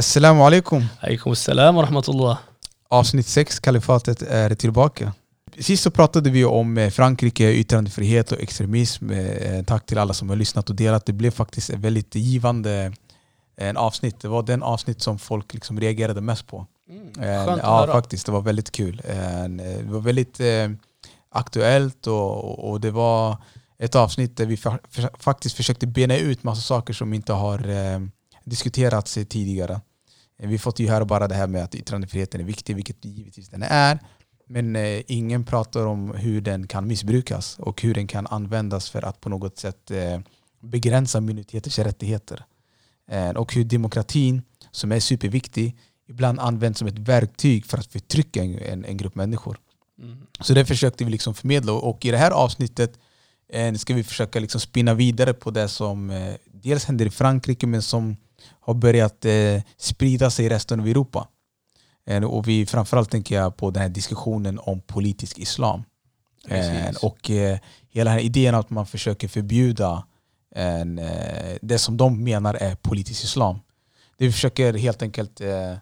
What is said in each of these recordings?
Assalamu alaikum. Alaikum salam wa rahmatullah. Avsnitt 6, Kalifatet, är tillbaka. Sist så pratade vi om eh, Frankrike, yttrandefrihet och extremism. Eh, Tack till alla som har lyssnat och delat. Det blev faktiskt ett väldigt givande eh, en avsnitt. Det var den avsnitt som folk liksom reagerade mest på. Mm, Eh, skönt ja, faktiskt. Det var väldigt kul. Eh, Det var väldigt eh, aktuellt och, och det var ett avsnitt där vi faktiskt försökte bena ut massa saker som inte har eh, diskuterats tidigare. Eh, Vi fått ju höra bara det här med att yttrandefriheten är viktig, vilket givetvis den är. Men eh, ingen pratar om hur den kan missbrukas och hur den kan användas för att på något sätt eh, begränsa minoriteters rättigheter. Eh, och hur demokratin, som är superviktig, ibland används som ett verktyg för att förtrycka en, en, en grupp människor. Mm. Så det försökte vi liksom förmedla och i det här avsnittet eh, ska vi försöka liksom spinna vidare på det som eh, dels händer i Frankrike men som har börjat eh, sprida sig i resten av Europa. Eh, och vi framförallt tänker jag på den här diskussionen om politisk islam. Eh, och eh, hela den här idén att man försöker förbjuda en, eh, det som de menar är politisk islam. Det försöker helt enkelt eh,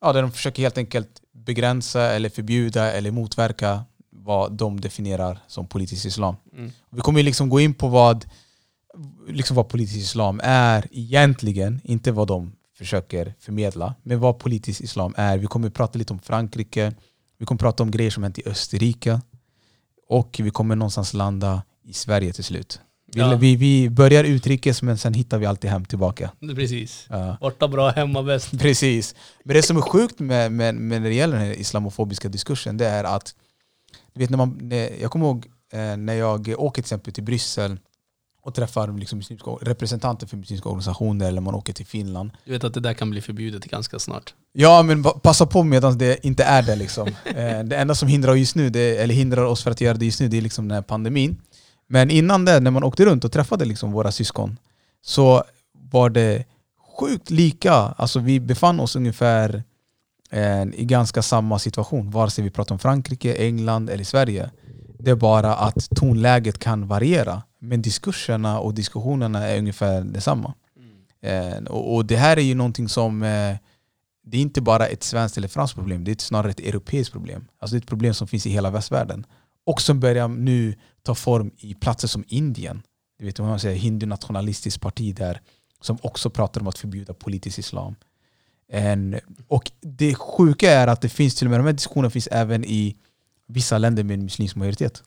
ja, de försöker helt enkelt begränsa eller förbjuda eller motverka vad de definierar som politisk islam. Mm. Vi kommer liksom gå in på vad, liksom vad politisk islam är egentligen, inte vad de försöker förmedla, men vad politisk islam är. Vi kommer prata lite om Frankrike, vi kommer prata om grejer som hänt i Österrike och vi kommer någonstans landa i Sverige till slut. Vi, Ja. vi, vi börjar utrikes men sen hittar vi alltid hem tillbaka. Precis. Ja. Borta bra, hemma bäst. Precis. Men det som är sjukt med, med, med när det gäller den islamofobiska diskursen det är att du vet, när man, när, jag kommer ihåg eh, när jag åker till exempel till Bryssel och träffar liksom, muslimska, representanter för muslimska organisationer eller man åker till Finland. Du vet att det där kan bli förbjudet ganska snart. Ja men pa- passa på medan det inte är det. Liksom. Eh, det enda som hindrar, just nu, det, eller hindrar oss för att göra det just nu det är liksom den här pandemin. Men innan det, när man åkte runt och träffade liksom våra syskon så var det sjukt lika. Alltså vi befann oss ungefär eh, i ganska samma situation. Vare sig vi pratar om Frankrike, England eller Sverige. Det är bara att tonläget kan variera. Men diskurserna och diskussionerna är ungefär detsamma. Eh, och, och det här är ju någonting som eh, det är inte bara ett svenskt eller franskt problem, det är snarare ett europeiskt problem. Alltså det är ett problem som finns i hela västvärlden. Och som börjar nu ta form i platser som Indien. Du vet vad man säger, hindu-nationalistiskt parti där som också pratar om att förbjuda politisk islam. En, och det sjuka är att det finns till och med de här diskussionerna finns även i vissa länder med en muslimsk majoritet.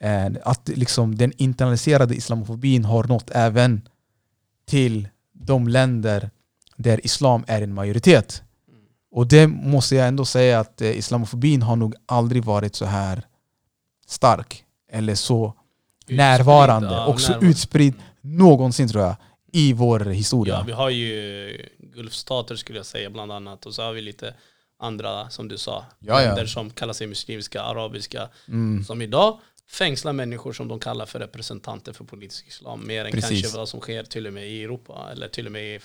En, att liksom den internaliserade islamofobin har nått även till de länder där islam är en majoritet. Och det måste jag ändå säga att eh, islamofobin har nog aldrig varit så här stark eller så Utspridd, närvarande ja, och så närvarande. utspridd någonsin tror jag i vår historia. Ja, vi har ju Gulfstater skulle jag säga bland annat. Och så har vi lite andra, som du sa, Ja, ja. länder som kallar sig muslimska, arabiska. Mm. Som idag fängslar människor som de kallar för representanter för politisk islam. Mer än Precis. kanske vad som sker till och med i Europa. Eller till och med i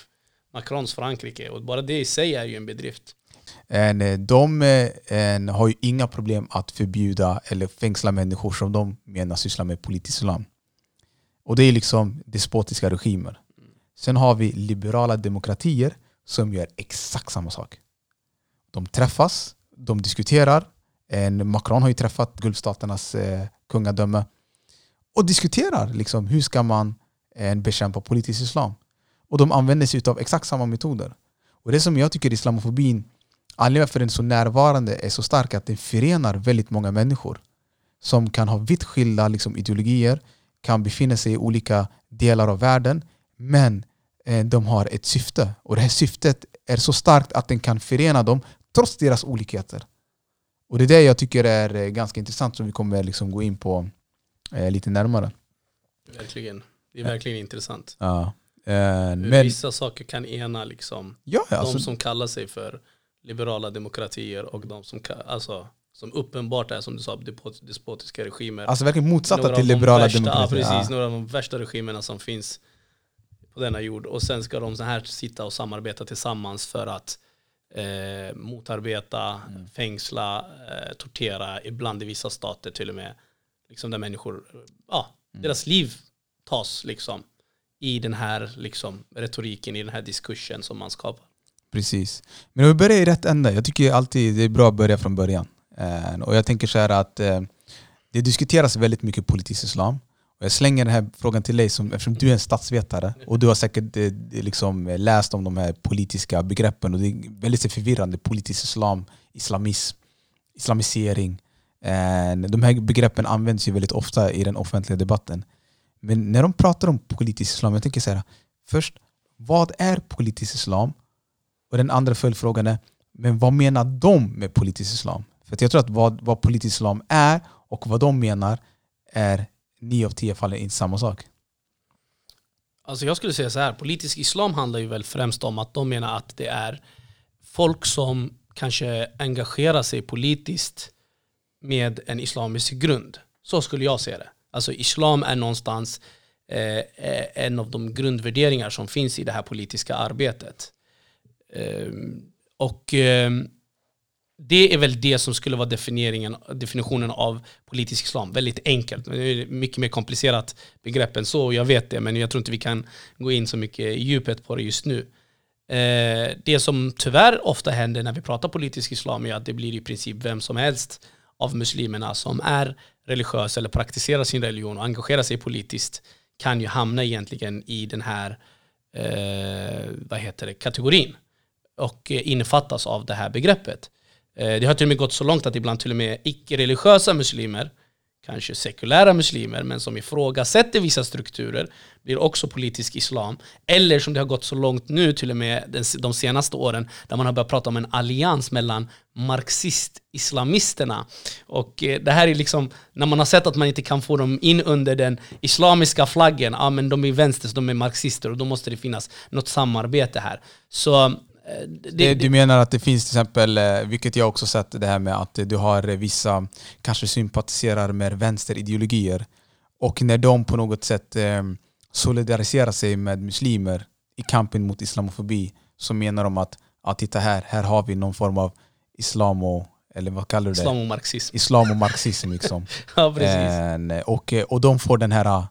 Macrons Frankrike. Och bara det i sig är ju en bedrift. En, eh, de eh, en, har ju inga problem att förbjuda eller fängsla människor som de menar sysslar med politisk islam. Och det är liksom despotiska regimer. Sen har vi liberala demokratier som gör exakt samma sak. De träffas, de diskuterar. Macron har ju träffat Gulfstaternas eh, kungadöme och diskuterar liksom, hur ska man eh, bekämpa politisk islam. Och de använder sig av exakt samma metoder. Och det som jag tycker islamofobin Anledningen för den är så närvarande är så stark att den förenar väldigt många människor som kan ha vitt skilda liksom, ideologier, kan befinna sig i olika delar av världen men eh, de har ett syfte. Och det här syftet är så starkt att den kan förena dem trots deras olikheter. Och det är det jag tycker är eh, ganska intressant som vi kommer liksom gå in på eh, lite närmare. Verkligen. Det är verkligen intressant. Ja. Eh, men, vissa saker kan ena liksom ja, ja, alltså, de som kallar sig för liberala demokratier och de som, alltså, som uppenbart är som du sa despot- despotiska regimer. alltså verkligen motsatta Några till de liberala värsta, demokratier. Ja, precis, Ja. några av de värsta regimerna som finns på denna jord. Och sen ska de så här sitta och samarbeta tillsammans för att eh, motarbeta, Mm. fängsla, eh, tortera, ibland i vissa stater till och med. Liksom där människor, ja, Mm. deras liv tas liksom i den här liksom, retoriken, i den här diskursen som man skapar. Precis. Men vi börjar i rätt ände. Jag tycker alltid det är bra att börja från början. Eh, och jag tänker så här att eh, det diskuteras väldigt mycket politisk islam. Jag slänger den här frågan till dig som, eftersom du är en statsvetare och du har säkert eh, liksom, eh, läst om de här politiska begreppen. Och Det är väldigt förvirrande. Politisk islam, islamism, islamisering. Eh, de här begreppen används ju väldigt ofta i den offentliga debatten. Men när de pratar om politisk islam, jag tänker så här, först, vad är politisk islam? Och den andra följdfrågan är, men vad menar de med politisk islam? För jag tror att vad, vad politisk islam är och vad de menar är nio av tio fall är inte samma sak. Alltså jag skulle säga så här, politisk islam handlar ju väl främst om att de menar att det är folk som kanske engagerar sig politiskt med en islamisk grund. Så skulle jag se det. Alltså islam är någonstans eh, eh en av de grundvärderingar som finns i det här politiska arbetet. Eh, och eh, det är väl det som skulle vara definieringen, definitionen av politisk islam. Väldigt enkelt. Det är mycket mer komplicerat begrepp än så, jag vet det, men jag tror inte vi kan gå in så mycket i djupet på det just nu. Eh, det som tyvärr ofta händer när vi pratar politisk islam är att det blir i princip vem som helst av muslimerna som är religiös eller praktiserar sin religion och engagerar sig politiskt kan ju hamna egentligen i den här eh, vad heter det, kategorin och innefattas av det här begreppet. Eh, det har till och med gått så långt att ibland till och med icke-religiösa muslimer, kanske sekulära muslimer, men som ifrågasätter vissa strukturer, blir också politisk islam. Eller som det har gått så långt nu, till och med de senaste åren, där man har börjat prata om en allians mellan marxist-islamisterna. Och eh, det här är liksom, när man har sett att man inte kan få dem in under den islamiska flaggen, ja men de är vänster, så de är marxister, och då måste det finnas något samarbete här. Så det, du menar att det finns till exempel, eh, vilket jag också sett, det här med att du har vissa kanske sympatiserar med vänsterideologier och när de på något sätt eh, solidariserar sig med muslimer i kampen mot islamofobi så menar de att ja, titta här, här har vi någon form av islam och eller vad kallar du det? Islam och marxism. Islam och marxism liksom. ja, precis. och, och de får den här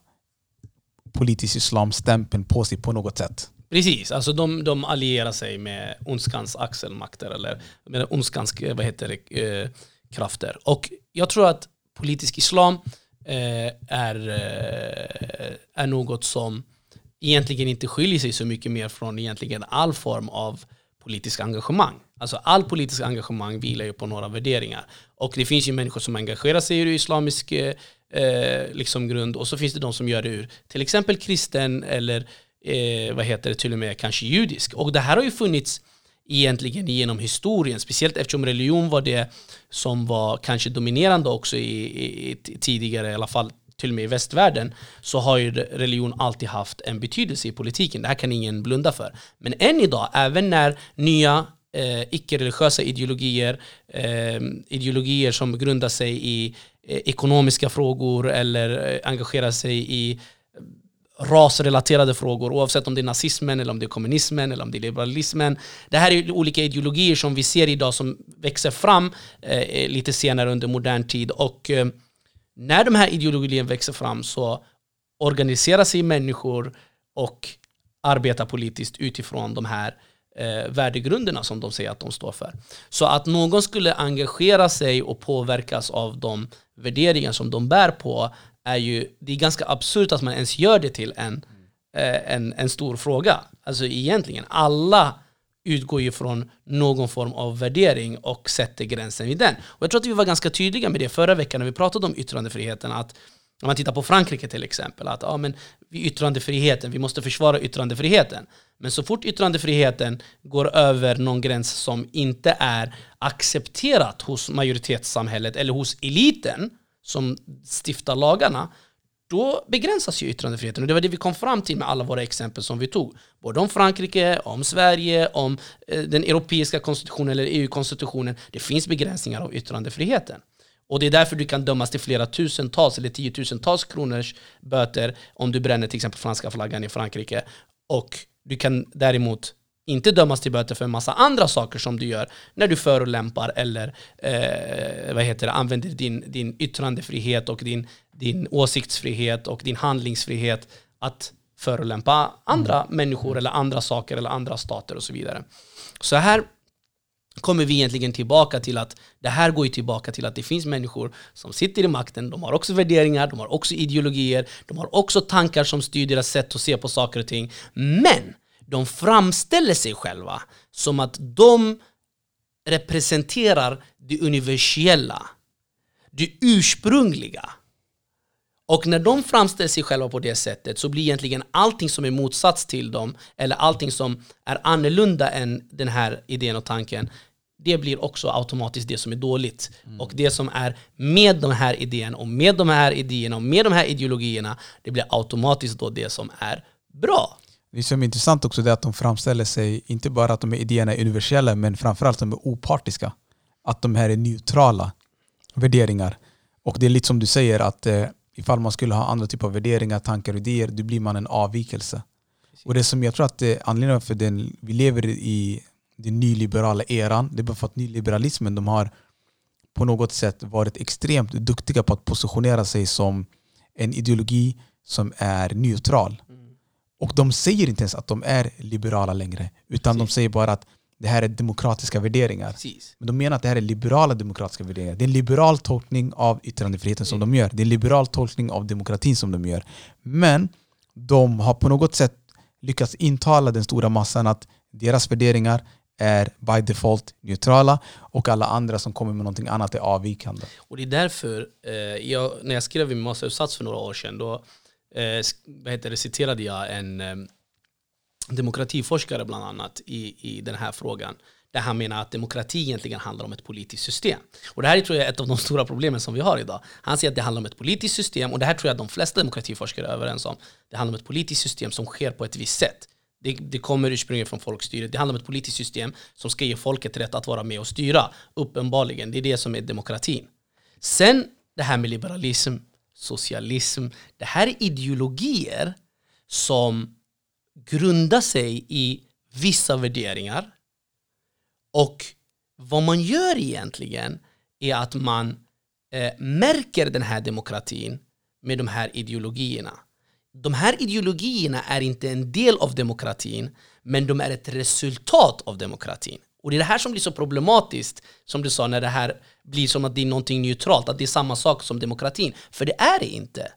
politisk islamstämpeln på sig på något sätt. Precis, alltså de, de allierar sig med ondskans axelmakter eller med ondskans eh, vad heter det, eh, krafter. Och jag tror att politisk islam eh, är, eh, är något som egentligen inte skiljer sig så mycket mer från egentligen all form av politisk engagemang. Alltså all politisk engagemang vilar ju på några värderingar. Och det finns ju människor som engagerar sig i islamisk eh, eh, liksom grund och så finns det de som gör det ur till exempel kristen eller eh, vad heter det, till och med kanske judisk. Och det här har ju funnits egentligen genom historien, speciellt eftersom religion var det som var kanske dominerande också i, i, i tidigare, i alla fall till och med i västvärlden, så har ju religion alltid haft en betydelse i politiken. Det här kan ingen blunda för. Men än idag, även när nya eh, icke-religiösa ideologier, eh, ideologier som grundar sig i eh, ekonomiska frågor eller eh, engagerar sig i rasrelaterade frågor oavsett om det är nazismen, eller om det är kommunismen eller om det är liberalismen. Det här är olika ideologier som vi ser idag som växer fram eh, lite senare under modern tid. Och eh, när de här ideologierna växer fram så organiserar sig människor och arbetar politiskt utifrån de här eh, värdegrunderna som de säger att de står för. Så att någon skulle engagera sig och påverkas av de värderingar som de bär på är ju, det är ganska absurt att man ens gör det till en, eh, en, en stor fråga. Alltså egentligen, alla utgår ju från någon form av värdering och sätter gränsen vid den. Och jag tror att vi var ganska tydliga med det förra veckan när vi pratade om yttrandefriheten. Att om man tittar på Frankrike till exempel, att ja, men yttrandefriheten, vi måste försvara yttrandefriheten. Men så fort yttrandefriheten går över någon gräns som inte är accepterat hos majoritetssamhället eller hos eliten, som stiftar lagarna, då begränsas ju yttrandefriheten. Och det var det vi kom fram till med alla våra exempel som vi tog. Både om Frankrike, om Sverige, om eh, den europeiska konstitutionen eller EU-konstitutionen. Det finns begränsningar av yttrandefriheten. Och det är därför du kan dömas till flera tusentals eller tiotusentals kronors böter om du bränner till exempel franska flaggan i Frankrike. Och du kan däremot inte dömas till böter för en massa andra saker som du gör när du förolämpar eller eh, vad heter det, använder din, din yttrandefrihet och din, din åsiktsfrihet och din handlingsfrihet att förolämpa andra människor eller andra saker eller andra stater och så vidare. Så här kommer vi egentligen tillbaka till att det här går ju tillbaka till att det finns människor som sitter i makten, de har också värderingar, de har också ideologier, de har också tankar som styr deras sätt att se på saker och ting. Men de framställer sig själva som att de representerar det universella, det ursprungliga. Och när de framställer sig själva på det sättet så blir egentligen allting som är motsats till dem, eller allting som är annorlunda än den här idén och tanken, det blir också automatiskt det som är dåligt. Mm. Och det som är med de här idéerna och med de här idéerna och med de här ideologierna, det blir automatiskt då det som är bra. Det som är intressant också är att de framställer sig, inte bara att de här idéerna är universella, men framförallt att de är opartiska. Att de här är neutrala värderingar. Och det är lite som du säger, att eh, ifall man skulle ha andra typer av värderingar, tankar och idéer, då blir man en avvikelse. Precis. Och det som jag tror att det, anledningen för att vi lever i den nyliberala eran, det är bara för att nyliberalismen de har på något sätt varit extremt duktiga på att positionera sig som en ideologi som är neutral. Mm. Och de säger inte ens att de är liberala längre, utan Precis. de säger bara att det här är demokratiska värderingar. Precis. Men de menar att det här är liberala demokratiska värderingar. Det är en liberal tolkning av yttrandefriheten som de gör. Det är en liberal tolkning av demokratin som de gör. Men de har på något sätt lyckats intala den stora massan att deras värderingar är by default neutrala och alla andra som kommer med någonting annat är avvikande. Och det är därför, eh, jag, när jag skrev min masteruppsats för några år sedan, då eh, vad heter det, citerade jag en eh, demokratiforskare bland annat i, i den här frågan. Där han menar att demokrati egentligen handlar om ett politiskt system. Och det här är tror jag är ett av de stora problemen som vi har idag. Han säger att det handlar om ett politiskt system och det här tror jag att de flesta demokratiforskare är överens om. Det handlar om ett politiskt system som sker på ett visst sätt. Det, det kommer ursprungligen från folkstyret. Det handlar om ett politiskt system som ska ge folket rätt att vara med och styra. Uppenbarligen, det är det som är demokratin. Sen det här med liberalism, socialism. Det här är ideologier som grundar sig i vissa värderingar. Och vad man gör egentligen är att man eh, märker den här demokratin med de här ideologierna de här ideologierna är inte en del av demokratin, men de är ett resultat av demokratin. Och det är det här som blir så problematiskt, som du sa, när det här blir som att det är någonting neutralt, att det är samma sak som demokratin. För det är det inte.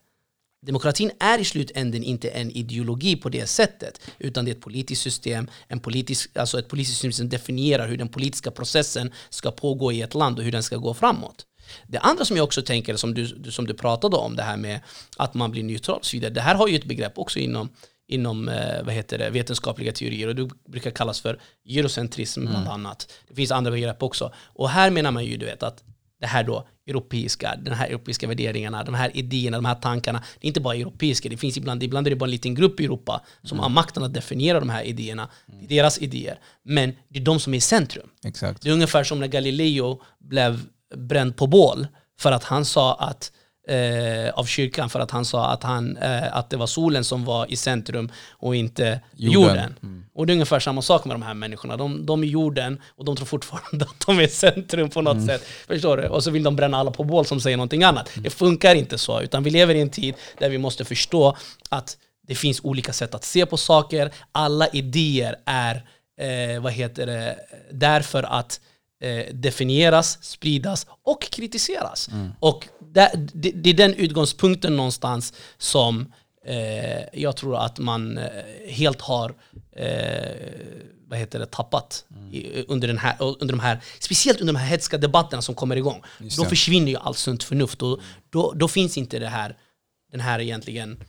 Demokratin är i slutänden inte en ideologi på det sättet, utan det är ett politiskt system, en politisk, alltså ett politiskt system som definierar hur den politiska processen ska pågå i ett land och hur den ska gå framåt. Det andra som jag också tänker, som du, som du pratade om, det här med att man blir neutral och så vidare. Det här har ju ett begrepp också inom, inom eh, vad heter det, vetenskapliga teorier och det brukar kallas för eurocentrism mm. bland annat. Det finns andra begrepp också. Och här menar man ju du vet, att det här då europeiska, den här europeiska värderingarna, de här idéerna, de här tankarna. Det är inte bara europeiska, det finns ibland, ibland är det bara en liten grupp i Europa som mm. har makten att definiera de här idéerna. Är deras idéer. Men det är de som är i centrum. Exakt. Det är ungefär som när Galileo blev bränd på bål för att han sa att eh, av kyrkan för att han sa att, han, eh, att det var solen som var i centrum och inte jorden. jorden. Mm. Och det är ungefär samma sak med de här människorna. De, de är jorden och de tror fortfarande att de är centrum på något mm. sätt. Förstår du? Och så vill de bränna alla på bål som säger någonting annat. Mm. Det funkar inte så, utan vi lever i en tid där vi måste förstå att det finns olika sätt att se på saker. Alla idéer är, eh, vad heter det, därför att eh, definieras, spridas och kritiseras. Mm. Och det, det, det, är den utgångspunkten någonstans som eh, jag tror att man eh, helt har eh, vad heter det, tappat mm. i, under, den här, under de här, speciellt under de här hetska debatterna som kommer igång. Då försvinner ju allt sunt förnuft och då, då finns inte det här, den här egentligen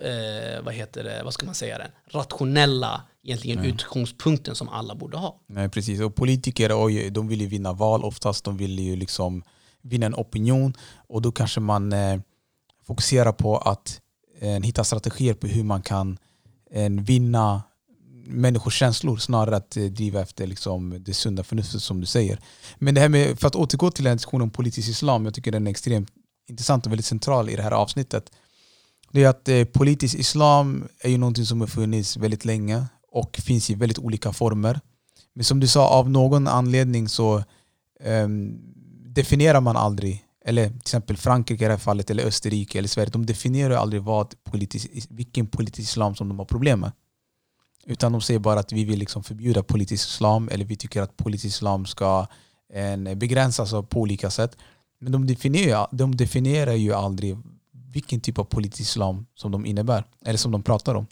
eh, vad heter det, vad ska man säga, den rationella egentligen Nej. utgångspunkten som alla borde ha. Nej, precis. Och politiker oj, de vill ju vinna val oftast. De vill ju liksom vinna en opinion och då kanske man eh, fokuserar på att eh, hitta strategier på hur man kan eh, vinna människors känslor snarare att eh, driva efter liksom, det sunda förnuftet som du säger. Men det här med, för att återgå till en diskussion om politisk islam, jag tycker den är extremt intressant och väldigt central i det här avsnittet det är att eh, politisk islam är ju någonting som har funnits väldigt länge och finns i väldigt olika former. Men som du sa, av någon anledning så um, definierar man aldrig eller till exempel Frankrike i det här fallet, eller Österrike eller Sverige, de definierar aldrig vad politisk, vilken politisk islam som de har problem med. Utan de säger bara att vi vill liksom förbjuda politisk islam eller vi tycker att politisk islam ska eh, en, begränsas på olika sätt. Men de definierar, de definierar ju aldrig vilken typ av politisk islam som de innebär, eller som de pratar om.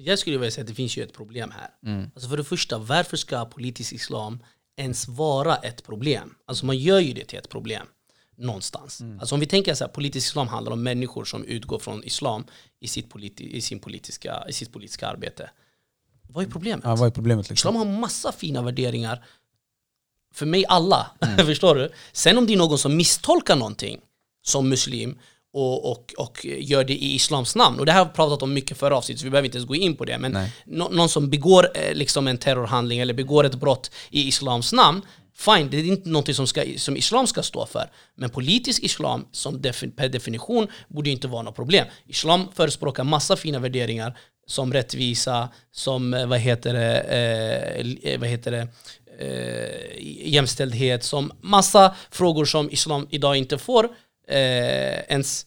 Jag skulle vilja säga att det finns ju ett problem här. Mm. Alltså för det första, varför ska politisk islam ens vara ett problem? Alltså man gör ju det till ett problem någonstans. Mm. Alltså om vi tänker så här, politisk islam handlar om människor som utgår från islam i sitt, politi i sin politiska, i sitt politiska arbete. Vad är problemet? Ja, vad är problemet? Liksom? Islam har massa fina värderingar. För mig alla. Mm. Förstår du? Sen om det är någon som misstolkar någonting som muslim och, och, och gör det i islams namn. Och det här har vi pratat om mycket förra avsnittet så vi behöver inte ens gå in på det. Men nå- någon som begår eh, liksom en terrorhandling eller begår ett brott i islams namn. Fine, det är inte någonting som, ska, som islam ska stå för. Men politisk islam som defi- per definition borde inte vara något problem. Islam förespråkar massa fina värderingar som rättvisa, som eh, vad heter det, eh, eh, vad heter det eh, jämställdhet, som massa frågor som islam idag inte får eh, ens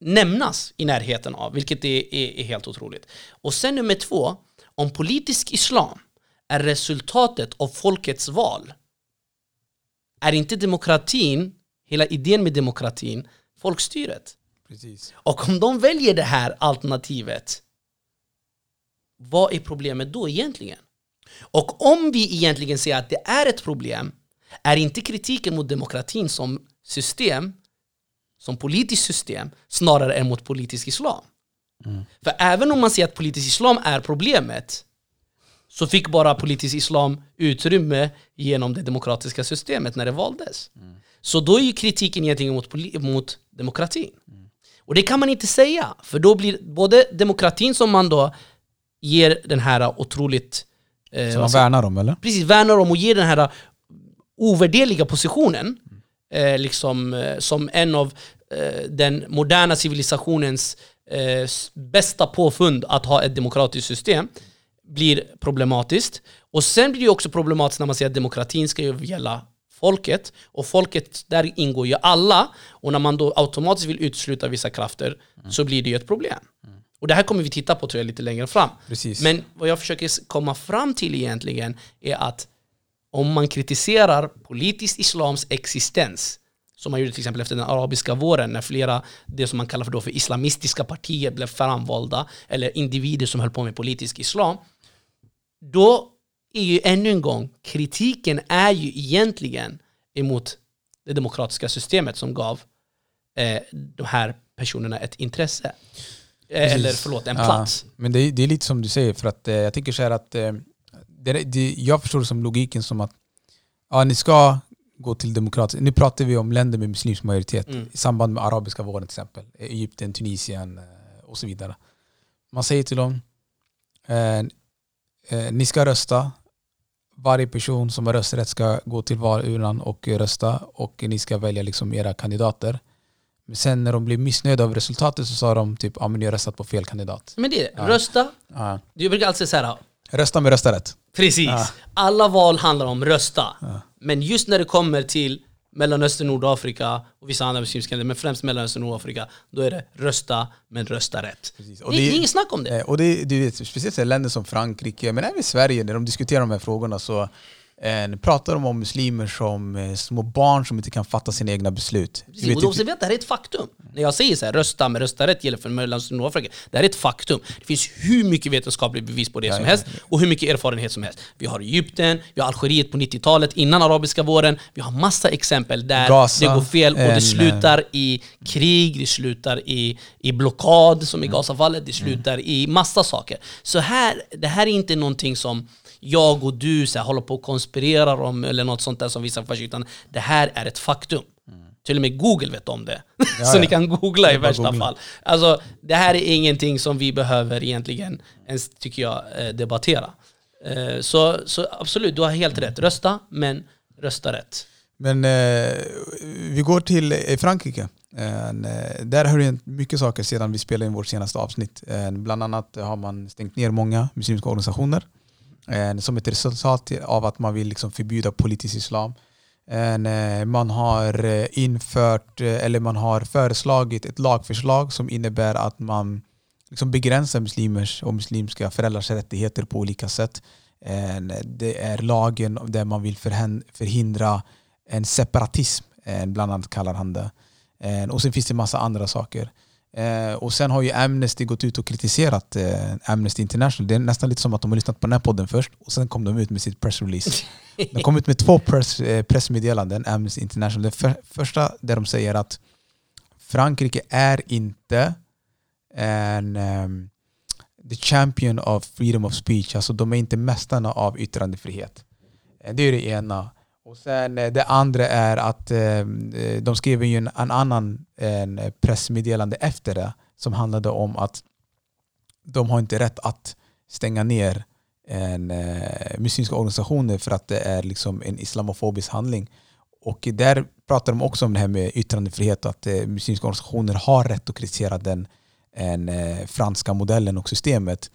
nämnas i närheten av, vilket är, är, är helt otroligt. Och sen nummer två, om politisk islam är resultatet av folkets val, är inte demokratin, hela idén med demokratin, folkstyret? Precis. Och om de väljer det här alternativet, vad är problemet då egentligen? Och om vi egentligen säger att det är ett problem, är inte kritiken mot demokratin som system, som politiskt system, snarare än mot politisk islam? För även om man säger att politisk islam är problemet, så fick bara politisk islam utrymme genom det demokratiska systemet när det valdes. Så då är ju kritiken egentligen mot, demokratin. Och det kan man inte säga, för då blir både demokratin som man då ger den här otroligt... Eh, Som man värnar om eller? precis värnar om och ger den här ovärderliga positionen eh, liksom, eh, som en av eh, den moderna civilisationens eh, bästa påfund att ha ett demokratiskt system blir problematiskt. Och sen blir det också problematiskt när man säger att demokratin ska ju gälla folket och folket, där ingår ju alla och när man då automatiskt vill utesluta vissa krafter så blir det ju ett problem. Och det här kommer vi titta på tror jag lite längre fram. Precis. Men vad jag försöker komma fram till egentligen är att om man kritiserar politisk islams existens, som man gjorde till exempel efter den arabiska våren, när flera, det som man kallar för, då för islamistiska partier blev framvalda, eller individer som höll på med politisk islam, då är ju ännu en gång, kritiken är ju egentligen emot det demokratiska systemet som gav eh, de här personerna ett intresse. Eh, Precis. eller förlåt, en Ja, plats. men det är, det är lite som du säger, för att eh, jag tycker så här att eh, det, det, jag förstår det som logiken som att ja, ni ska gå till demokratiskt. Nu pratar vi om länder med muslimsk majoritet Mm. i samband med arabiska våren till exempel. Egypten, Tunisien eh, och så vidare. Man säger till dem eh, eh, ni ska rösta. Varje person som har rösträtt ska gå till valurnan och rösta och ni ska välja liksom era kandidater. Men sen när de blev missnöjda av resultatet så sa de typ ja men ni har röstat på fel kandidat. Men det är Ja. rösta. Ja. Jag brukar alltid säga så här, Rösta med rösta rätt. Precis. Ja. Alla val handlar om rösta. Ja. Men just när det kommer till Mellanöstern, Nordafrika och vissa andra muslimska länder, men främst Mellanöstern och Nordafrika, då är det rösta, men rösta rätt. Precis. Det Och är det- inget snack om det. Och det, du vet, speciellt i länder som Frankrike, men även Sverige, när de diskuterar de här frågorna så eh, pratar de om muslimer som eh, små barn som inte kan fatta sina egna beslut. Precis, vet och observera att det här är ett faktum. När jag säger så här, rösta med rösta rätt gäller för Mellanöstern och Nordafrika. Det här är ett faktum. Det finns hur mycket vetenskapligt bevis på det Ja, som ja, helst och hur mycket erfarenhet som helst. Vi har Egypten, vi har Algeriet på 90-talet innan arabiska våren. Vi har massa exempel där Gaza, det går fel och det slutar i krig, det slutar i, i blockad som i Gazafallet, det slutar i massa saker. Så här, det här är inte någonting som jag och du så här, håller på och konspirerar om eller något sånt där som vissa för utan det här är ett faktum. Till och med Google vet om det. Ja, så ja. ni kan googla i värsta googla. fall. Alltså, det här är ingenting som vi behöver egentligen ens, tycker jag, eh, debattera. Eh, Så, så absolut, du har helt rätt. Rösta, men rösta rätt. Men eh, vi går till eh, Frankrike. Eh, där har det hänt mycket saker sedan vi spelade in vårt senaste avsnitt. Eh, bland annat har man stängt ner många muslimska organisationer som ett resultat av att man vill liksom förbjuda politisk islam. Eh, man har eh, infört, eh, eller man har föreslagit ett lagförslag som innebär att man liksom begränsar muslimers och muslimska föräldrars rättigheter på olika sätt. Det är lagen där man vill förhindra en separatism, bland annat kallar han det. Och sen finns det massa andra saker. Eh, och sen har ju Amnesty gått ut och kritiserat eh, Amnesty International. Det är nästan lite som att de har lyssnat på den här podden först och sen kom de ut med sitt pressrelease. De kom ut med två press, eh, pressmeddelanden, Amnesty International. Det för, första där de säger att Frankrike är inte en um, the champion of freedom of speech. Alltså de är inte mästarna av yttrandefrihet. Eh, det är det ena. Och sen eh, det andra är att eh, eh, de skrev ju en, en annan en pressmeddelande efter det som handlade om att de har inte rätt att stänga ner en, eh, muslimska organisationer för att det är liksom en islamofobisk handling. Och där pratar de också om det här med yttrandefrihet och att eh, muslimska organisationer har rätt att kritisera den en, eh, franska modellen och systemet.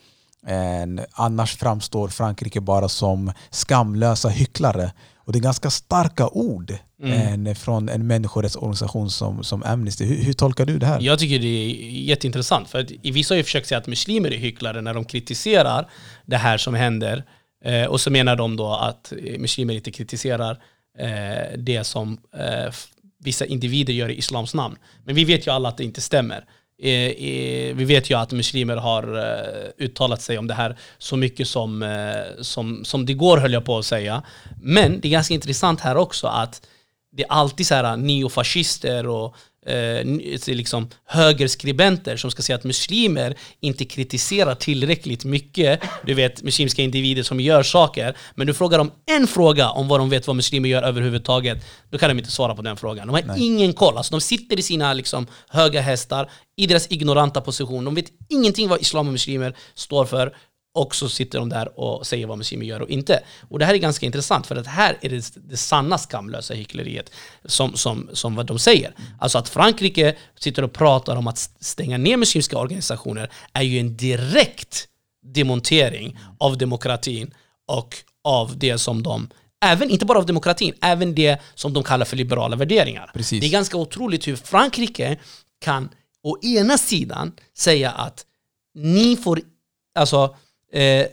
En, annars framstår Frankrike bara som skamlösa hycklare och det är ganska starka ord mm. en, från en människorättsorganisation som, som Amnesty. Hur, hur, tolkar du det här? Jag tycker det är jätteintressant. För att vissa har ju försökt säga att muslimer är hycklare när de kritiserar det här som händer. Eh, och så menar de då att muslimer inte kritiserar eh, det som eh, vissa individer gör i islams namn. Men vi vet ju alla att det inte stämmer. Eh, eh, vi vet ju att muslimer har eh, uttalat sig om det här så mycket som, som, som det går höll jag på att säga. Men det är ganska intressant här också att det är alltid så här neofascister och eh, liksom högerskribenter som ska säga att muslimer inte kritiserar tillräckligt mycket. Du vet, muslimska individer som gör saker. Men du frågar dem en fråga om vad de vet vad muslimer gör överhuvudtaget. Då kan de inte svara på den frågan. De har Nej. ingen koll. Alltså, de sitter i sina liksom, höga hästar, i deras ignoranta position. De vet ingenting vad islam och muslimer står för. Och så sitter de där och säger vad muslimer gör och inte. Och det här är ganska intressant för att här är det det sanna skamlösa hyckleriet som, som, som vad de säger. Alltså att Frankrike sitter och pratar om att stänga ner muslimska organisationer är ju en direkt demontering av demokratin och av det som de Även, inte bara av demokratin, även det som de kallar för liberala värderingar. Precis. Det är ganska otroligt hur Frankrike kan å ena sidan säga att ni får, alltså Eh,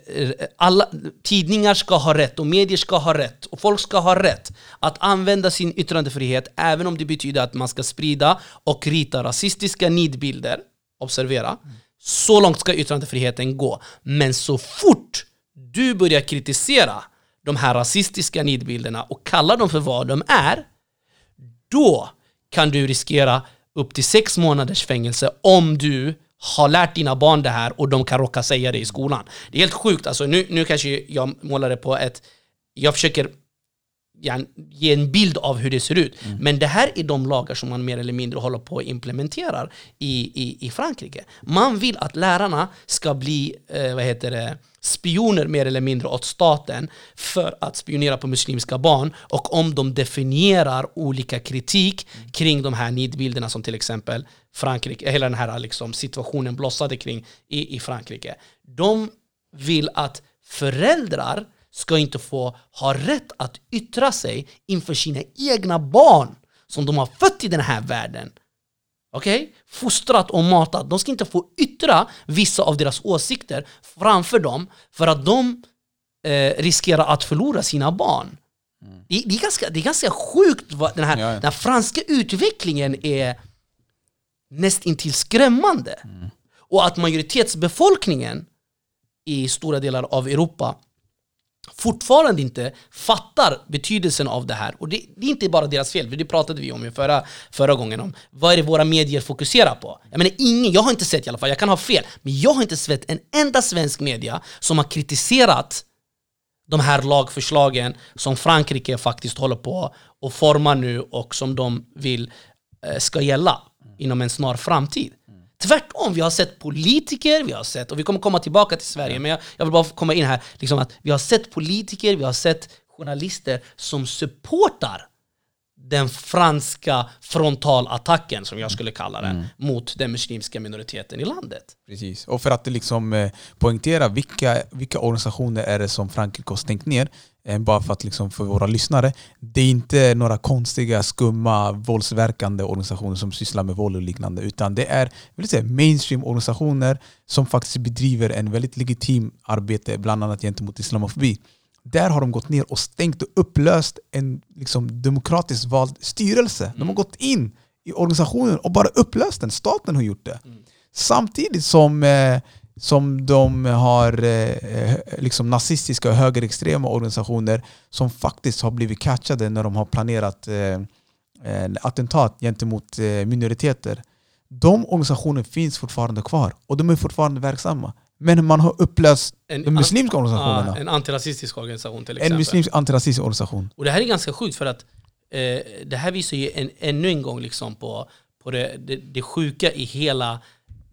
alla, tidningar ska ha rätt och medier ska ha rätt och folk ska ha rätt att använda sin yttrandefrihet även om det betyder att man ska sprida och rita rasistiska nidbilder. Observera. Så långt ska yttrandefriheten gå. Men så fort du börjar kritisera de här rasistiska nidbilderna och kalla dem för vad de är, då kan du riskera upp till sex månaders fängelse om du har lärt dina barn det här och de kan råka säga det i skolan. Det är helt sjukt. Alltså, nu, nu kanske jag målar det på ett... Jag försöker ge en bild av hur det ser ut. Mm. Men det här är de lagar som man mer eller mindre håller på att implementera i, i, i Frankrike. Man vill att lärarna ska bli eh, vad heter det, spioner mer eller mindre åt staten för att spionera på muslimska barn. Och om de definierar olika kritik kring de här nidbilderna som till exempel Frankrike, hela den här liksom situationen blossade kring i, i Frankrike. De vill att föräldrar ska inte få ha rätt att yttra sig inför sina egna barn som de har fött i den här världen. Okej? Okay? Fostrat och matat. De ska inte få yttra vissa av deras åsikter framför dem för att de eh, riskerar att förlora sina barn. Mm. Det, det, är ganska, det är ganska sjukt vad den här, ja, ja. den här franska utvecklingen är nästintill skrämmande. Mm. Och att majoritetsbefolkningen i stora delar av Europa fortfarande inte fattar betydelsen av det här. Och det, det, är inte bara deras fel, för det pratade vi om förra, förra gången. om Vad är det våra medier fokuserar på? Jag menar, ingen, jag har inte sett i alla fall, jag kan ha fel, men jag har inte sett en enda svensk media som har kritiserat de här lagförslagen som Frankrike faktiskt håller på och formar nu och som de vill eh, ska gälla inom en snar framtid. Tvärtom, vi har sett politiker, vi har sett, och vi kommer komma tillbaka till Sverige, men jag, jag vill bara komma in här, liksom att vi har sett politiker, vi har sett journalister som supportar den franska frontalattacken, som jag skulle kalla det, mot den muslimska minoriteten i landet. Precis. Och för att liksom eh, poängtera vilka, vilka organisationer är det som Frankrike har stängt ner, eh, bara för att liksom för våra lyssnare, det är inte några konstiga, skumma, våldsverkande organisationer som sysslar med våld och liknande, utan det är vill säga, mainstream-organisationer som faktiskt bedriver en väldigt legitim arbete, bland annat gentemot islamofobi. Där har de gått ner och stängt och upplöst en liksom, demokratiskt vald styrelse. De har gått in i organisationen och bara upplöst den. Staten har gjort det. Samtidigt som, eh, som de har eh, liksom nazistiska och högerextrema organisationer som faktiskt har blivit catchade när de har planerat eh, en attentat gentemot eh, minoriteter. De organisationerna finns fortfarande kvar och de är fortfarande verksamma. Men man har upplöst En, de muslimska organisationerna. En antirasistisk organisation till en exempel. muslimsk antirasistisk organisation. Och det här är ganska sjukt för att eh, det här visar ju en, ännu en gång liksom på, på det, det, det sjuka i hela,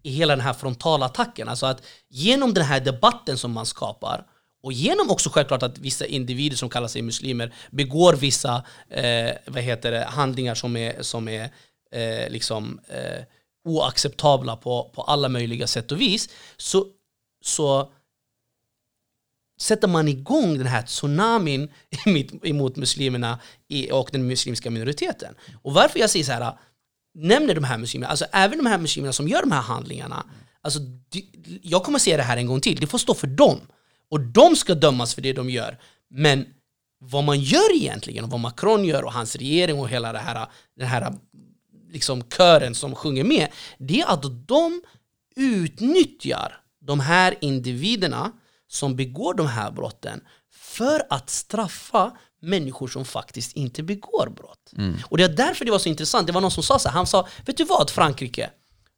i hela den här frontalattacken. Alltså att genom den här debatten som man skapar och genom också självklart att vissa individer som kallar sig muslimer begår vissa eh, vad heter det, handlingar som är, som är eh, liksom, eh, oacceptabla på, på alla möjliga sätt och vis så, så sätter man igång den här tsunamin emot- muslimerna och den muslimska minoriteten. Och varför jag säger så här, nämner de här muslimerna, alltså även de här muslimerna som gör de här handlingarna, alltså, jag kommer säga det här en gång till, det får stå för dem. Och de ska dömas för det de gör. Men vad man gör egentligen, och vad Macron gör och hans regering och hela det här, den här liksom kören som sjunger med, det är att de utnyttjar de här individerna som begår de här brotten för att straffa människor som faktiskt inte begår brott. Och det är därför det var så intressant. Det var någon som sa så här, han sa, vet du vad Frankrike?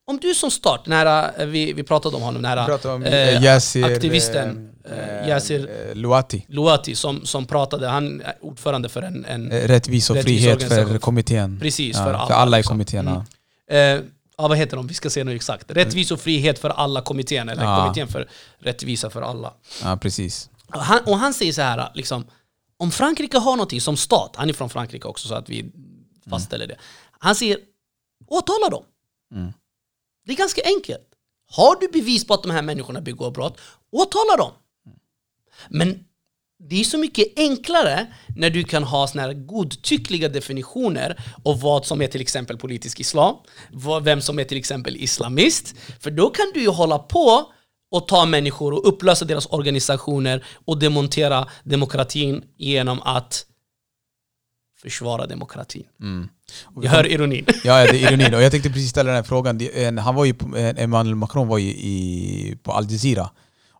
Om du som start, här, eh, vi, vi pratade om honom, pratar om eh, eh, Yassir, aktivisten eh, eh, Yassir eh, Louati. Louati som, som pratade, han är ordförande för en, en Eh, Rättvis och Rättvis frihet för kommittén. Precis, Ja, för alla, För alla i liksom. kommittén. Mm. ja. Eh, ja, vad heter de? Vi ska se nu exakt. Rättvis och frihet för alla kommittén, eller Ja. kommittén för rättvisa för alla. Ja, precis. Och han, och han säger så här, liksom, om Frankrike har någonting som stat, han är från Frankrike också så att vi fastställer det. Han säger, åtala dem. Mm. Det är ganska enkelt. Har du bevis på att de här människorna begår brott, åtala dem. Men det är så mycket enklare när du kan ha såna här godtyckliga definitioner av vad som är till exempel politisk islam, vem som är till exempel islamist. För då kan du ju hålla på och ta människor och upplösa deras organisationer och demontera demokratin genom att försvara demokratin. Vi Jag hör ironin. Ja, ja, det är ironin. Och jag tänkte precis ställa den här frågan. Han var ju, Emmanuel Macron var ju i, på Al Jazeera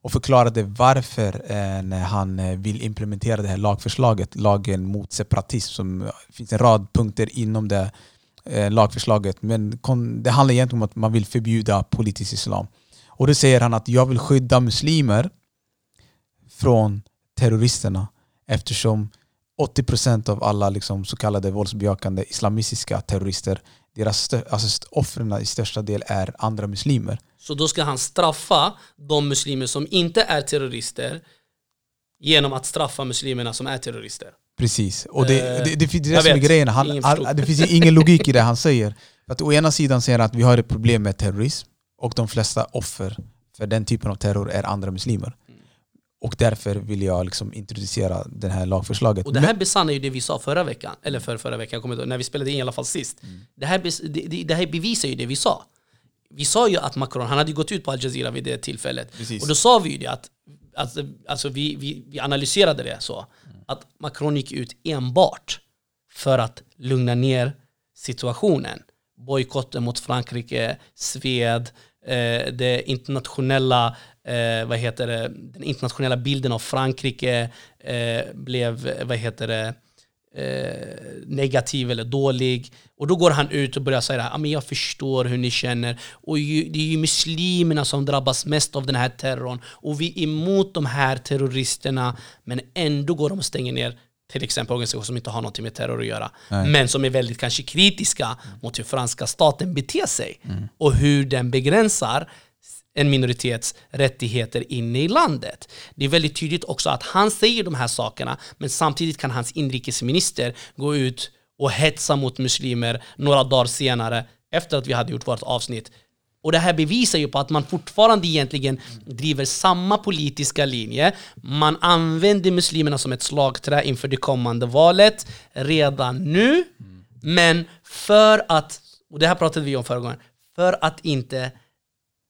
och förklarade varför eh, han eh, vill implementera det här lagförslaget, lagen mot separatism, som det finns en rad punkter inom det eh, lagförslaget. Men kon, det handlar egentligen om att man vill förbjuda politisk islam. Och då säger han att jag vill skydda muslimer från terroristerna eftersom 80% av alla liksom, så kallade våldsbejakande islamistiska terrorister, deras alltså offren i största del är andra muslimer. Så då ska han straffa de muslimer som inte är terrorister genom att straffa muslimerna som är terrorister. Precis. Och det, Eh, det, det, det, det är det som är grejen. Han, all, det finns ingen logik i det han säger. Att å ena sidan säger han att vi har ett problem med terrorism och de flesta offer för den typen av terror är andra muslimer. Mm. Och därför vill jag liksom introducera det här lagförslaget. Och det här besannar ju det vi sa förra veckan, eller för förra veckan, när vi spelade in i alla fall sist. Det, här det, det här bevisar ju det vi sa. Vi sa ju att Macron, han hade gått ut på Al Jazeera vid det tillfället. Precis. Och då sa vi ju det att, alltså, alltså vi, vi, vi analyserade det så, att Macron gick ut enbart för att lugna ner situationen. Bojkotten mot Frankrike, sved, eh, det internationella, eh, vad heter det, den internationella bilden av Frankrike eh, blev, vad heter det, negativ eller dålig. Och då går han ut och börjar säga att jag förstår hur ni känner. Och ju, det är ju muslimerna som drabbas mest av den här terrorn. Och vi är emot de här terroristerna. Men ändå går de och stänger ner till exempel organisationer som inte har något med terror att göra. Nej. Men som är väldigt kanske kritiska mot hur franska staten beter sig. Och hur den begränsar en minoritets rättigheter inne i landet. Det är väldigt tydligt också att han säger de här sakerna men samtidigt kan hans inrikesminister gå ut och hetsa mot muslimer några dagar senare efter att vi hade gjort vårt avsnitt. Och det här bevisar ju på att man fortfarande egentligen driver samma politiska linje. Man använder muslimerna som ett slagträ inför det kommande valet redan nu. Men för att, och det här pratade vi om förra gången, för att inte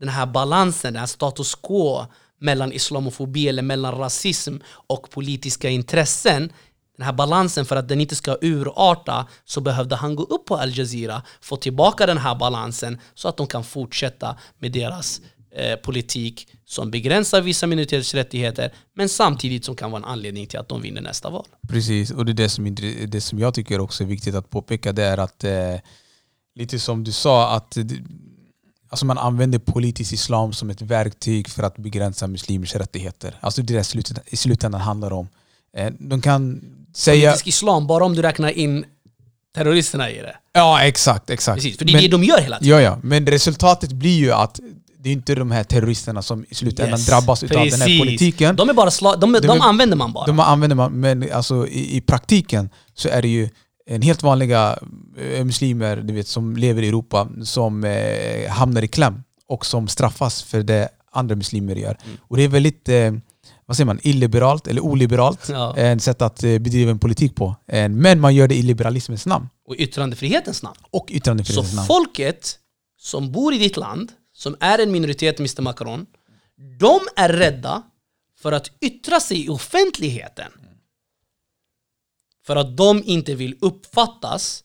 den här balansen, den här status quo mellan islamofobi eller mellan rasism och politiska intressen den här balansen för att den inte ska urarta så behövde han gå upp på Al Jazeera, få tillbaka den här balansen så att de kan fortsätta med deras eh, politik som begränsar vissa minoriteters rättigheter men samtidigt som kan vara en anledning till att de vinner nästa val. Precis, och det är det som, det som jag tycker också är viktigt att påpeka det är att eh, lite som du sa att alltså man använder politisk islam som ett verktyg för att begränsa muslimers rättigheter. Alltså det är det i slutändan handlar om. Eh, de kan säga... Politisk islam, bara om du räknar in terroristerna i det. Ja, exakt. exakt. Precis, för det är men, det de gör hela tiden. Ja, ja. Men resultatet blir ju att det är inte de här terroristerna som i slutändan yes, drabbas av den här politiken. De, är bara sla- de, de, de använder man bara. De använder man, men alltså, i, i praktiken så är det ju en helt vanliga eh, muslimer du vet, som lever i Europa som eh, hamnar i kläm och som straffas för det andra muslimer gör. Mm. Och det är väldigt eh, vad säger man, illiberalt eller oliberalt ja. en sätt att eh, bedriva en politik på. Men man gör det i liberalismens namn. Och yttrandefrihetens namn. Och yttrandefrihetens Så namn. folket som bor i ditt land, som är en minoritet, Mr Macron, de är rädda för att yttra sig i offentligheten. För att de inte vill uppfattas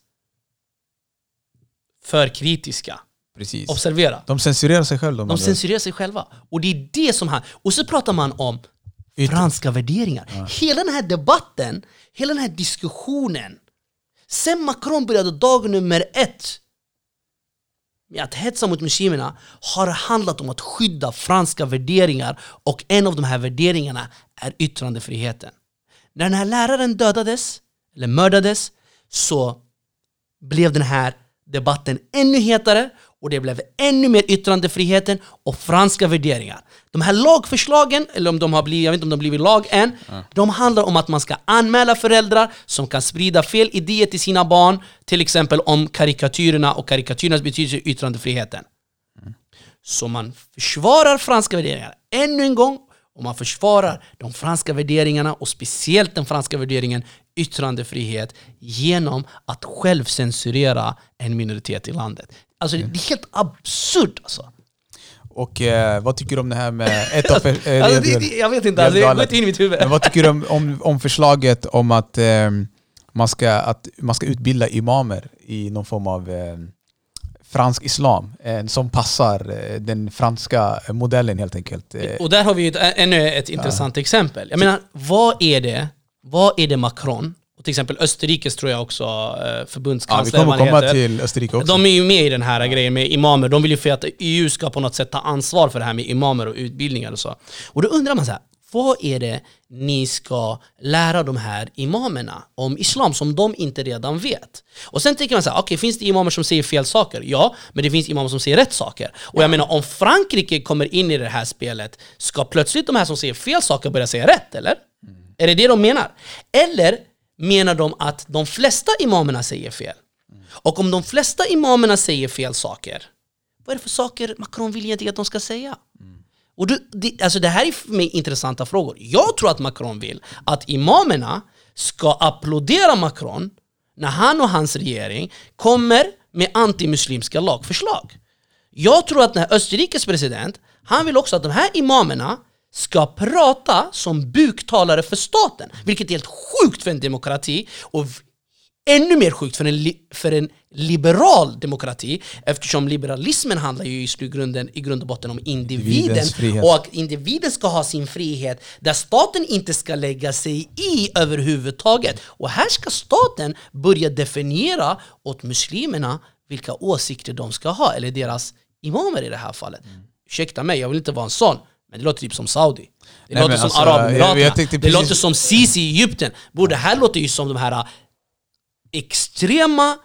för kritiska. Precis. Observera. De censurerar sig själva. De censurerar sig själva. Och det är det som han... Och så pratar man om franska värderingar. Ja. Hela den här debatten, hela den här diskussionen. Sen Macron började dag nummer ett med att hetsa mot muslimerna har handlat om att skydda franska värderingar och en av de här värderingarna är yttrandefriheten. När den här läraren dödades, eller mördades, så blev den här debatten ännu hetare och det blev ännu mer yttrandefriheten och franska värderingar. De här lagförslagen, eller om de har blivit, jag vet inte om de blivit lag än, mm. de handlar om att man ska anmäla föräldrar som kan sprida fel idéer till sina barn, till exempel om karikatyrerna och karikatyrernas betydelse i yttrandefriheten. Mm. Så man försvarar franska värderingar ännu en gång, och man försvarar de franska värderingarna och speciellt den franska värderingen yttrandefrihet genom att själv censurera en minoritet i landet. Alltså det är helt absurt alltså. Och eh, vad tycker du om det här med... Ett av, eh, alltså, det, det, jag vet inte, alltså, det går inte in i mitt huvud. Men vad tycker du om, om, om förslaget om att, eh, man ska, att man ska utbilda imamer i någon form av eh, fransk islam som passar eh, den franska modellen helt enkelt? Och där har vi ett, ännu ett intressant ja. exempel. Jag menar, vad är det, vad är det Macron och till exempel Österrikes tror jag också eh, förbundskansler. Ja, vi kommer komma till Österrike också. De är ju med i den här grejen med imamer. De vill ju för att EU ska på något sätt ta ansvar för det här med imamer och utbildningar och så. Och då undrar man så här, vad är det ni ska lära de här imamerna om islam som de inte redan vet? Och sen tänker man så här, okej okay, finns det imamer som säger fel saker? Ja, men det finns imamer som säger rätt saker. Och jag menar om Frankrike kommer in i det här spelet, ska plötsligt de här som säger fel saker börja säga rätt, eller? Är det det de menar? Eller menar de att de flesta imamerna säger fel. Och om de flesta imamerna säger fel saker, vad är det för saker Macron vill egentligen att de ska säga? Och du, det, alltså det här är för mig intressanta frågor. Jag tror att Macron vill att imamerna ska applådera Macron när han och hans regering kommer med antimuslimska lagförslag. Jag tror att den här Österrikes president, han vill också att de här imamerna ska prata som buktalare för staten. Vilket är helt sjukt för en demokrati och ännu mer sjukt för en, för en liberal demokrati eftersom liberalismen handlar ju i slutgrunden i grund och botten om individen och att individen ska ha sin frihet där staten inte ska lägga sig i överhuvudtaget. Och här ska staten börja definiera åt muslimerna vilka åsikter de ska ha, eller deras imamer i det här fallet. Mm. Ursäkta mig, jag vill inte vara en sån, men det låter typ som Saudi. Det Nej, låter som alltså, Arabemiraterna. Det precis... låter som Sisi i Egypten. Bro, det här låter ju som de här äh, extrema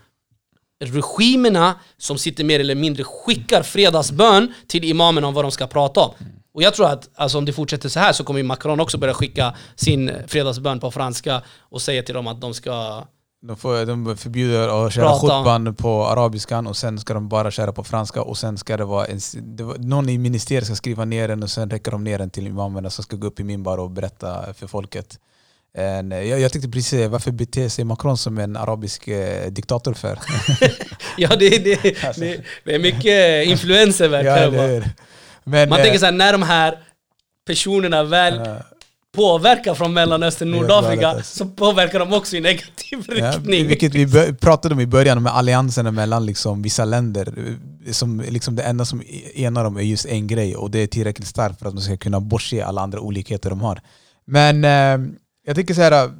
regimerna som sitter mer eller mindre skickar fredagsbön till imamerna om vad de ska prata om. Och jag tror att alltså, om det fortsätter så här så kommer Macron också börja skicka sin fredagsbön på franska och säga till dem att de ska De, får, de förbjuder att köra Prata. khutban på arabiskan och sen ska de bara köra på franska och sen ska det vara en, det var, någon i ministeriet ska skriva ner den och sen räcker de ner den till imamerna som ska gå upp i minbar och berätta för folket. En, jag, jag tänkte precis varför beter sig Macron som en arabisk eh, diktator för? Ja, det, det, det, det är mycket influenser verkar det hur? Men, Man eh, tänker såhär, när de här personerna väl eh, påverkar från Mellanöstern, Nordafrika, alltså. så påverkar de också i negativ Ja, riktning. vilket vi pratade om i början, med allianserna mellan liksom vissa länder. Som liksom det enda som enar dem är just en grej och det är tillräckligt starkt för att de ska kunna bortse alla andra olikheter de har. Men eh, jag tycker så här. eh,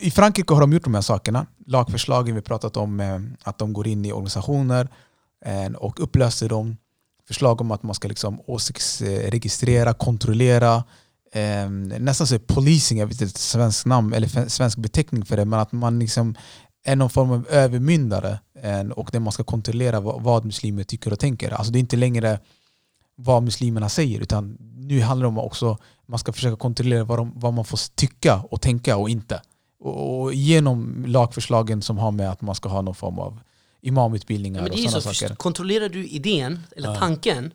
I Frankrike har de gjort de här sakerna. Lagförslagen vi pratat om, eh, att de går in i organisationer eh, och upplöser dem. Förslag om att man ska liksom åsiktsregistrera, kontrollera. Eh, nästan så policing, jag vet inte ett svenskt namn eller svensk beteckning för det, men att man liksom är någon form av övermyndare eh, och där man ska kontrollera vad, vad muslimer tycker och tänker. Alltså det är inte längre vad muslimerna säger utan nu handlar det om också man ska försöka kontrollera vad, de, vad man får tycka och tänka och inte. Och, och genom lagförslagen som har med att man ska ha någon form av imamutbildningar Ja, men och det är ju sådana så, saker. kontrollerar du idén, eller Ja. tanken,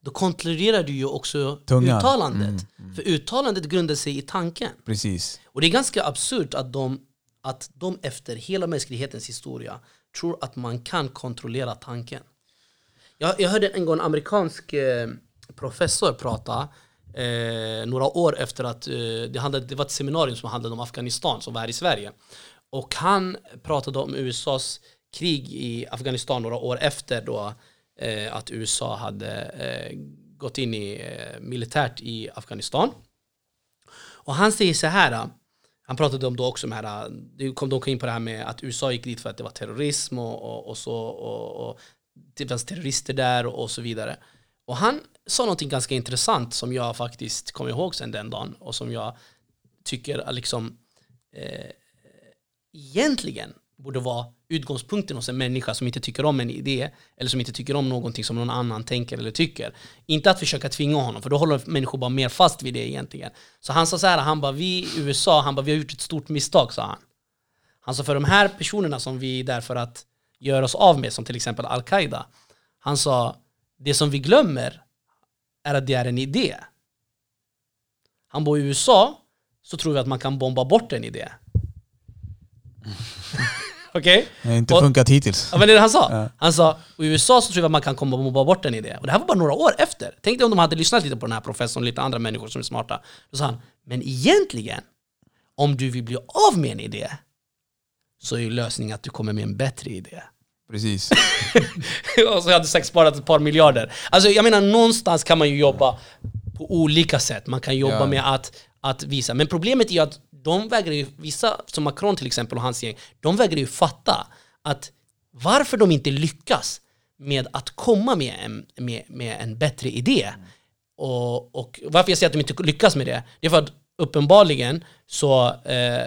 då kontrollerar du ju också Tungan. uttalandet. Mm, mm. För uttalandet grundar sig i tanken. Precis. Och det är ganska absurt att de, att de efter hela mänsklighetens historia tror att man kan kontrollera tanken. Jag, jag hörde en gång en amerikansk eh, professor prata eh, några år efter att eh, det, handlade, det var ett seminarium som handlade om Afghanistan som var här i Sverige. Och han pratade om USAs krig i Afghanistan några år efter då eh, att USA hade eh, gått in i eh, militärt i Afghanistan. Och han säger så här, eh, han pratade om då också med här, eh, det kom de kom in på det här med att USA gick dit för att det var terrorism och, och, och så och, och det fanns terrorister där och, och så vidare. Och han sa någonting ganska intressant som jag faktiskt kommer ihåg sen den dagen och som jag tycker liksom eh, egentligen borde vara utgångspunkten hos en människa som inte tycker om en idé eller som inte tycker om någonting som någon annan tänker eller tycker. Inte att försöka tvinga honom, för då håller människor bara mer fast vid det egentligen. Så han sa så här, han bara, vi i USA, han bara, vi har gjort ett stort misstag, sa han. Han sa, för de här personerna som vi är där för att göra oss av med, som till exempel Al-Qaida, han sa, det som vi glömmer är att det är en idé. Han bor i USA, så tror vi att man kan bomba bort en idé. Okej? Det har inte Och- funkat hittills. Ja men det är det han sa. Ja. Han sa, i USA så tror jag att man kan komma och bomba bort en idé. Och det här var bara några år efter. Tänk dig om de hade lyssnat lite på den här professorn och lite andra människor som är smarta. Då sa han, men egentligen, om du vill bli av med en idé, så är ju lösningen att du kommer med en bättre idé. Precis. och så hade säkert sparat ett par miljarder. Alltså jag menar, någonstans kan man ju jobba på olika sätt. Man kan jobba Ja. med att, att visa. Men problemet är ju att de vägrar ju, vissa som Macron till exempel och hans gäng, de vägrar ju fatta att varför de inte lyckas med att komma med en, med, med en bättre idé. Och, och varför jag säger att de inte lyckas med det, det är för att uppenbarligen så eh,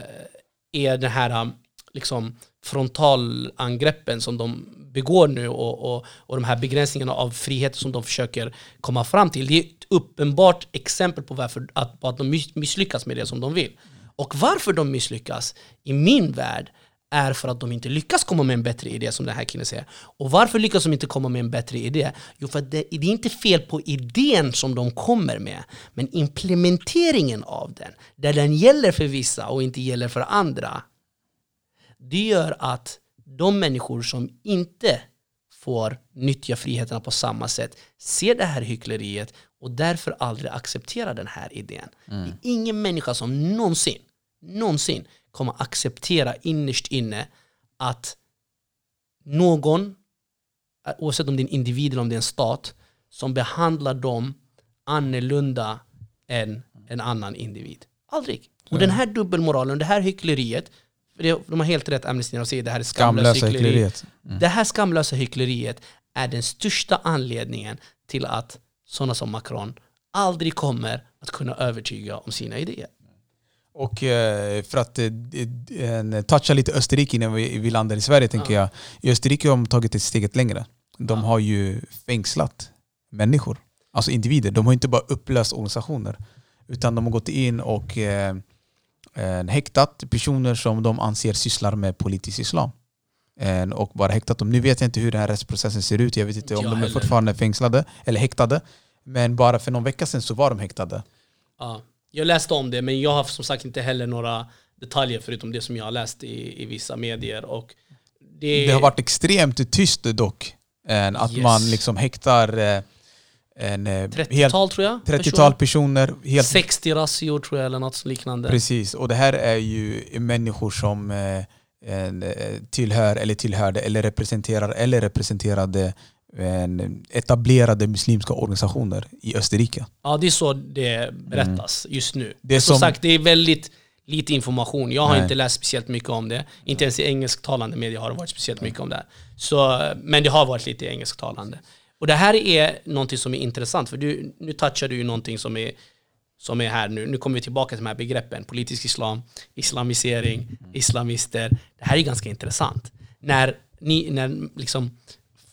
är den här um, liksom frontalangreppen som de begår nu och, och, och de här begränsningarna av frihet som de försöker komma fram till. Det är ett uppenbart exempel på, varför, att, att de misslyckas med det som de vill. Och varför de misslyckas i min värld är för att de inte lyckas komma med en bättre idé som den här killen säger. Och varför lyckas de inte komma med en bättre idé? Jo, för att det, det är inte fel på idén som de kommer med, men implementeringen av den, där den gäller för vissa och inte gäller för andra, det gör att de människor som inte får nyttja friheterna på samma sätt ser det här hyckleriet och därför aldrig accepterar den här idén. Det är ingen människa som någonsin, någonsin kommer acceptera innerst inne att någon, oavsett om det är en individ eller om det är en stat, som behandlar dem annorlunda än en annan individ. Aldrig. Och den här dubbelmoralen, det här hyckleriet, de har helt rätt Amnesty när de säger det här är Skamlösa hyckleri. hyckleriet. Det här skamlösa hyckleriet är den största anledningen till att sådana som Macron aldrig kommer att kunna övertyga om sina idéer. Och eh, för att eh, toucha lite Österrike innan vi, landar i Sverige tänker jag. I Österrike har de tagit ett steget längre. De har ju fängslat människor, alltså individer. De har inte bara upplöst organisationer. Utan de har gått in och, eh, häktat personer som de anser sysslar med politisk islam. Och bara häktat dem. Nu vet jag inte hur den här rättsprocessen ser ut. Jag vet inte om Jag de är heller. fortfarande fängslade eller häktade. Men bara för någon vecka sedan så var de häktade. Ja. Jag läste om det, men jag har som sagt inte heller några detaljer förutom det som jag har läst i, i vissa medier. Och det, Det har varit extremt tyst dock. eh, Att Yes. man liksom häktar eh, en eh, helt 30-tal tror jag. 30-tal personer. Helt 60 razzior tror jag eller något liknande. Precis, och det här är ju människor som eh, eh, tillhör eller tillhörde eller representerar eller representerade en, etablerade muslimska organisationer i Österrike. Ja, det är så det berättas just nu. Mm. Det är som som- sagt, det är väldigt lite information. Jag har Nej. inte läst speciellt mycket om det. Inte ens i engelsktalande media har det varit speciellt mycket om det här. Så, men det har varit lite engelsktalande. Och det här är någonting som är intressant, för du, nu touchar du ju någonting som är, som är här nu. Nu kommer vi tillbaka till de här begreppen. Politisk islam, islamisering, islamister. Det här är ganska intressant. När, ni, när liksom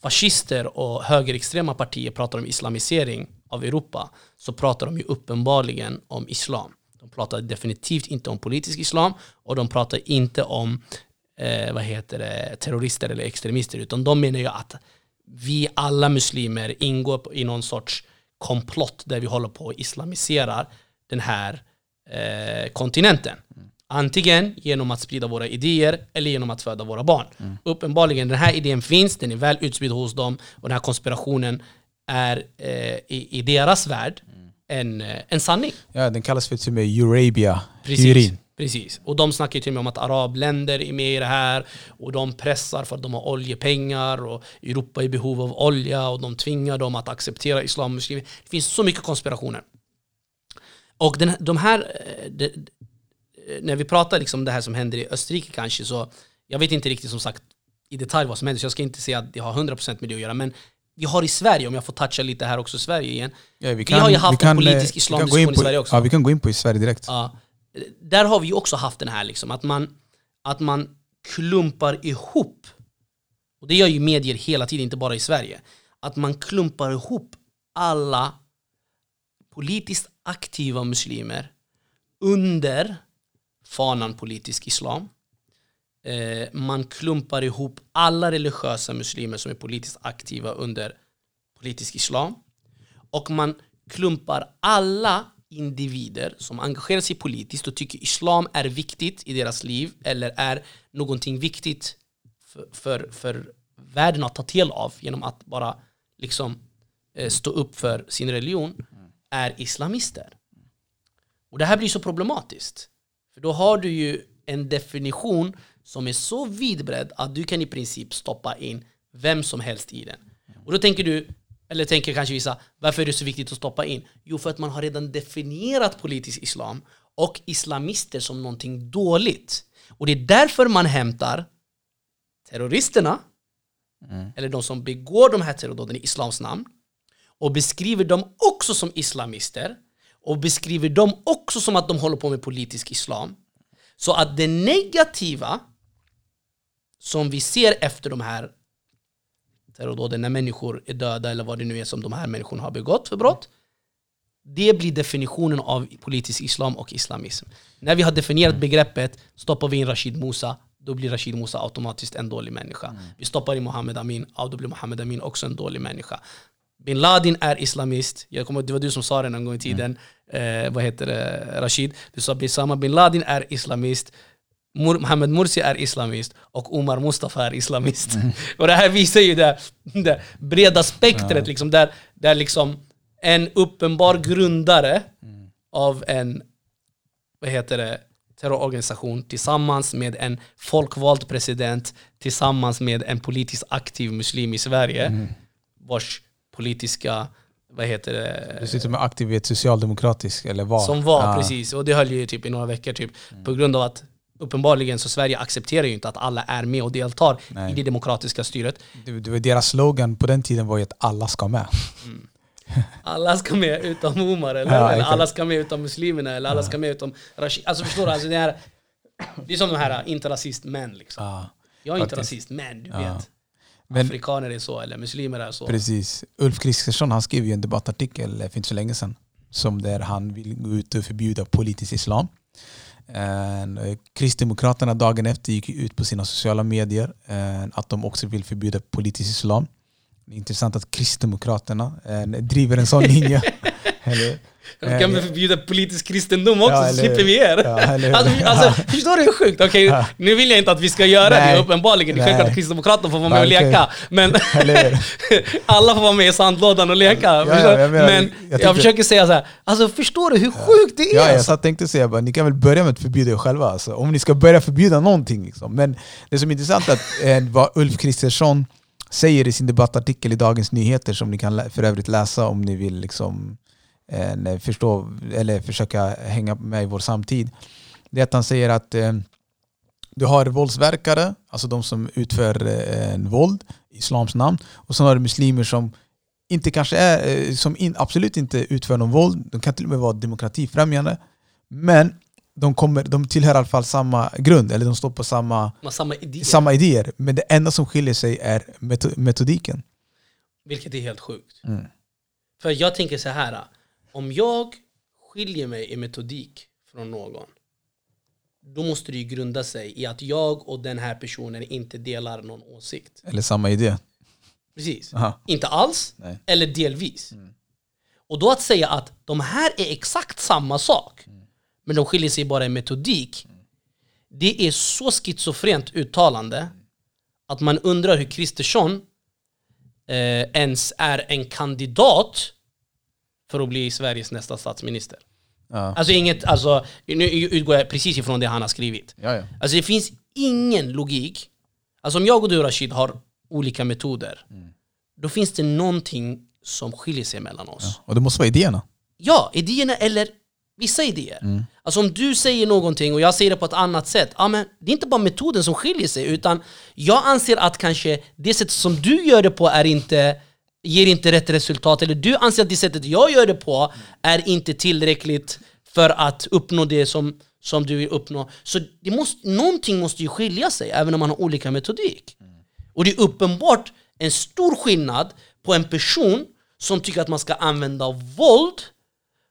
fascister och högerextrema partier pratar om islamisering av Europa så pratar de ju uppenbarligen om islam. De pratar definitivt inte om politisk islam och de pratar inte om eh, vad heter det, terrorister eller extremister utan de menar ju att vi alla muslimer ingår i någon sorts komplott där vi håller på att islamisera den här eh, kontinenten. Mm. Antingen genom att sprida våra idéer eller genom att föda våra barn. Uppenbarligen, den här idén finns, den är väl utspridd hos dem och den här konspirationen är eh, i, i deras värld en, eh, en sanning. Ja, den kallas för till och med Eurabia Precis. Precis. Och de snackar ju till och med om att arabländer är med i det här och de pressar för att de har oljepengar och Europa är i behov av olja och de tvingar dem att acceptera islam och muslimer. Det finns så mycket konspirationer. Och den, de här, eh, när vi pratar liksom det här som händer i Österrike kanske så jag vet inte riktigt som sagt i detalj vad som händer så jag ska inte säga att det har 100% med det att göra men vi har i Sverige, om jag får toucha lite här också Sverige igen Ja, Vi har ju haft en politisk eh, vi islamdiskussion kan i Sverige också. Ja, vi kan gå in på i Sverige direkt. Ja. Där har vi också haft den här liksom, att man, att man klumpar ihop, och det gör ju medier hela tiden, inte bara i Sverige, att man klumpar ihop alla politiskt aktiva muslimer under fanan politisk islam. Eh, man klumpar ihop alla religiösa muslimer som är politiskt aktiva under politisk islam. Och man klumpar alla individer som engagerar sig politiskt och tycker islam är viktigt i deras liv eller är någonting viktigt för, för, för världen att ta del av genom att bara liksom eh, stå upp för sin religion är islamister. Och det här blir så problematiskt. För då har du ju en definition som är så vidbredd att du kan i princip stoppa in vem som helst i den. Och då tänker du, eller tänker kanske vissa, varför är det så viktigt att stoppa in? Jo, för att man har redan definierat politisk islam och islamister som någonting dåligt. Och det är därför man hämtar terroristerna, eller de som begår de här terrordåden i islams namn, och beskriver dem också som islamister och beskriver dem också som att de håller på med politisk islam. Så att det negativa som vi ser efter de här terrordåden, när människor är döda eller vad det nu är som de här människorna har begått för brott, det blir definitionen av politisk islam och islamism. När vi har definierat begreppet stoppar vi in Rashid Musa, då blir Rashid Musa automatiskt en dålig människa. Vi stoppar in Mohammed Amin, ja, då blir Mohammed Amin också en dålig människa. Bin Laden är islamist, jag kommer, det var du som sa det någon gång i tiden, eh, vad heter det, Rashid? Du sa Bisama bin Laden är islamist, Mur Mohammed Mursi är islamist och Omar Mustafa är islamist. Och det här visar ju det, det breda spektret, liksom, där, där liksom en uppenbar grundare av en vad heter det, terrororganisation tillsammans med en folkvald president tillsammans med en politiskt aktiv muslim i Sverige vars politiska, vad heter det, Dessutom är aktiv i ett socialdemokratiskt, eller var. som var Ja. precis, och det höll ju typ i några veckor typ, på grund av att uppenbarligen så Sverige accepterar ju inte att alla är med och deltar Nej. i det demokratiska styret. Det, det deras slogan på den tiden var ju att alla ska med. Alla ska med utom Omar eller, Ja, eller alla ska med utom muslimerna eller alla ska med utom Rashid. Alltså förstår du? Alltså det, är, det är som de här inte-rasist-män liksom. Ja. Jag är inte faktiskt. rasist, men du Ja. vet. Men- Afrikaner är så, eller muslimer är så. Precis. Ulf Kristersson han skrev ju en debattartikel eh, för inte så länge sedan. Som där han vill gå ut och förbjuda politisk islam. Eh, Kristdemokraterna dagen efter gick ut på sina sociala medier eh, att de också vill förbjuda politisk islam. Intressant att Kristdemokraterna eh, driver en sån linje. Eller, kan väl förbjuda politisk kristendom också Ja, så slipper vi er. Ja, alltså, alltså, förstår du hur sjukt? Okej, Ja. nu vill jag inte att vi ska göra Nej. det uppenbarligen. Nej. självklart att Kristdemokraterna får vara med och leka. Men alla får vara med i sandlådan och leka. ja, jag menar, men jag jag, tycker- försöker säga så här. alltså förstår du hur sjukt det är? ja, jag satt tänkte säga bara, ni kan väl börja med att förbjuda er själva. Alltså, om ni ska börja förbjuda någonting. Liksom. Men det som är intressant är att eh, vad Ulf Kristersson säger i sin debattartikel i Dagens Nyheter, som ni kan för övrigt läsa om ni vill liksom, eh, förstå eller försöka hänga med i vår samtid. Det är att han säger att eh, du har våldsverkare, alltså de som utför eh, en våld i islams namn. Och sen har du muslimer som inte kanske är, eh, som in, absolut inte utför någon våld. De kan till och med vara demokratifrämjande. Men de, kommer, de tillhör i alla fall samma grund, eller de står på samma, samma idé. samma idéer. Men det enda som skiljer sig är meto- metodiken. Vilket är helt sjukt. Mm. För jag tänker så här. Om jag skiljer mig i metodik från någon. Då måste det ju grunda sig i att jag och den här personen inte delar någon åsikt. Eller samma idé. Precis. Aha. Inte alls, Nej. eller delvis. Och då att säga att de här är exakt samma sak, men de skiljer sig bara i metodik. Det är så schizofrent uttalande att man undrar hur Kristersson eh, ens är en kandidat för att bli Sveriges nästa statsminister. Ja. Alltså inget, alltså, nu utgår jag precis ifrån det han har skrivit. Ja, ja. Alltså det finns ingen logik. Alltså om jag och du Rashid har olika metoder, då finns det någonting som skiljer sig mellan oss. Och det måste vara idéerna. Ja, idéerna eller vissa idéer. Alltså om du säger någonting och jag säger det på ett annat sätt, ja, men det är inte bara metoden som skiljer sig, utan jag anser att kanske det sätt som du gör det på är inte ger inte rätt resultat, eller du anser att det sättet jag gör det på är inte tillräckligt för att uppnå det som, som du vill uppnå. Så det måste, någonting måste ju skilja sig, även om man har olika metodik. Och det är uppenbart en stor skillnad på en person som tycker att man ska använda våld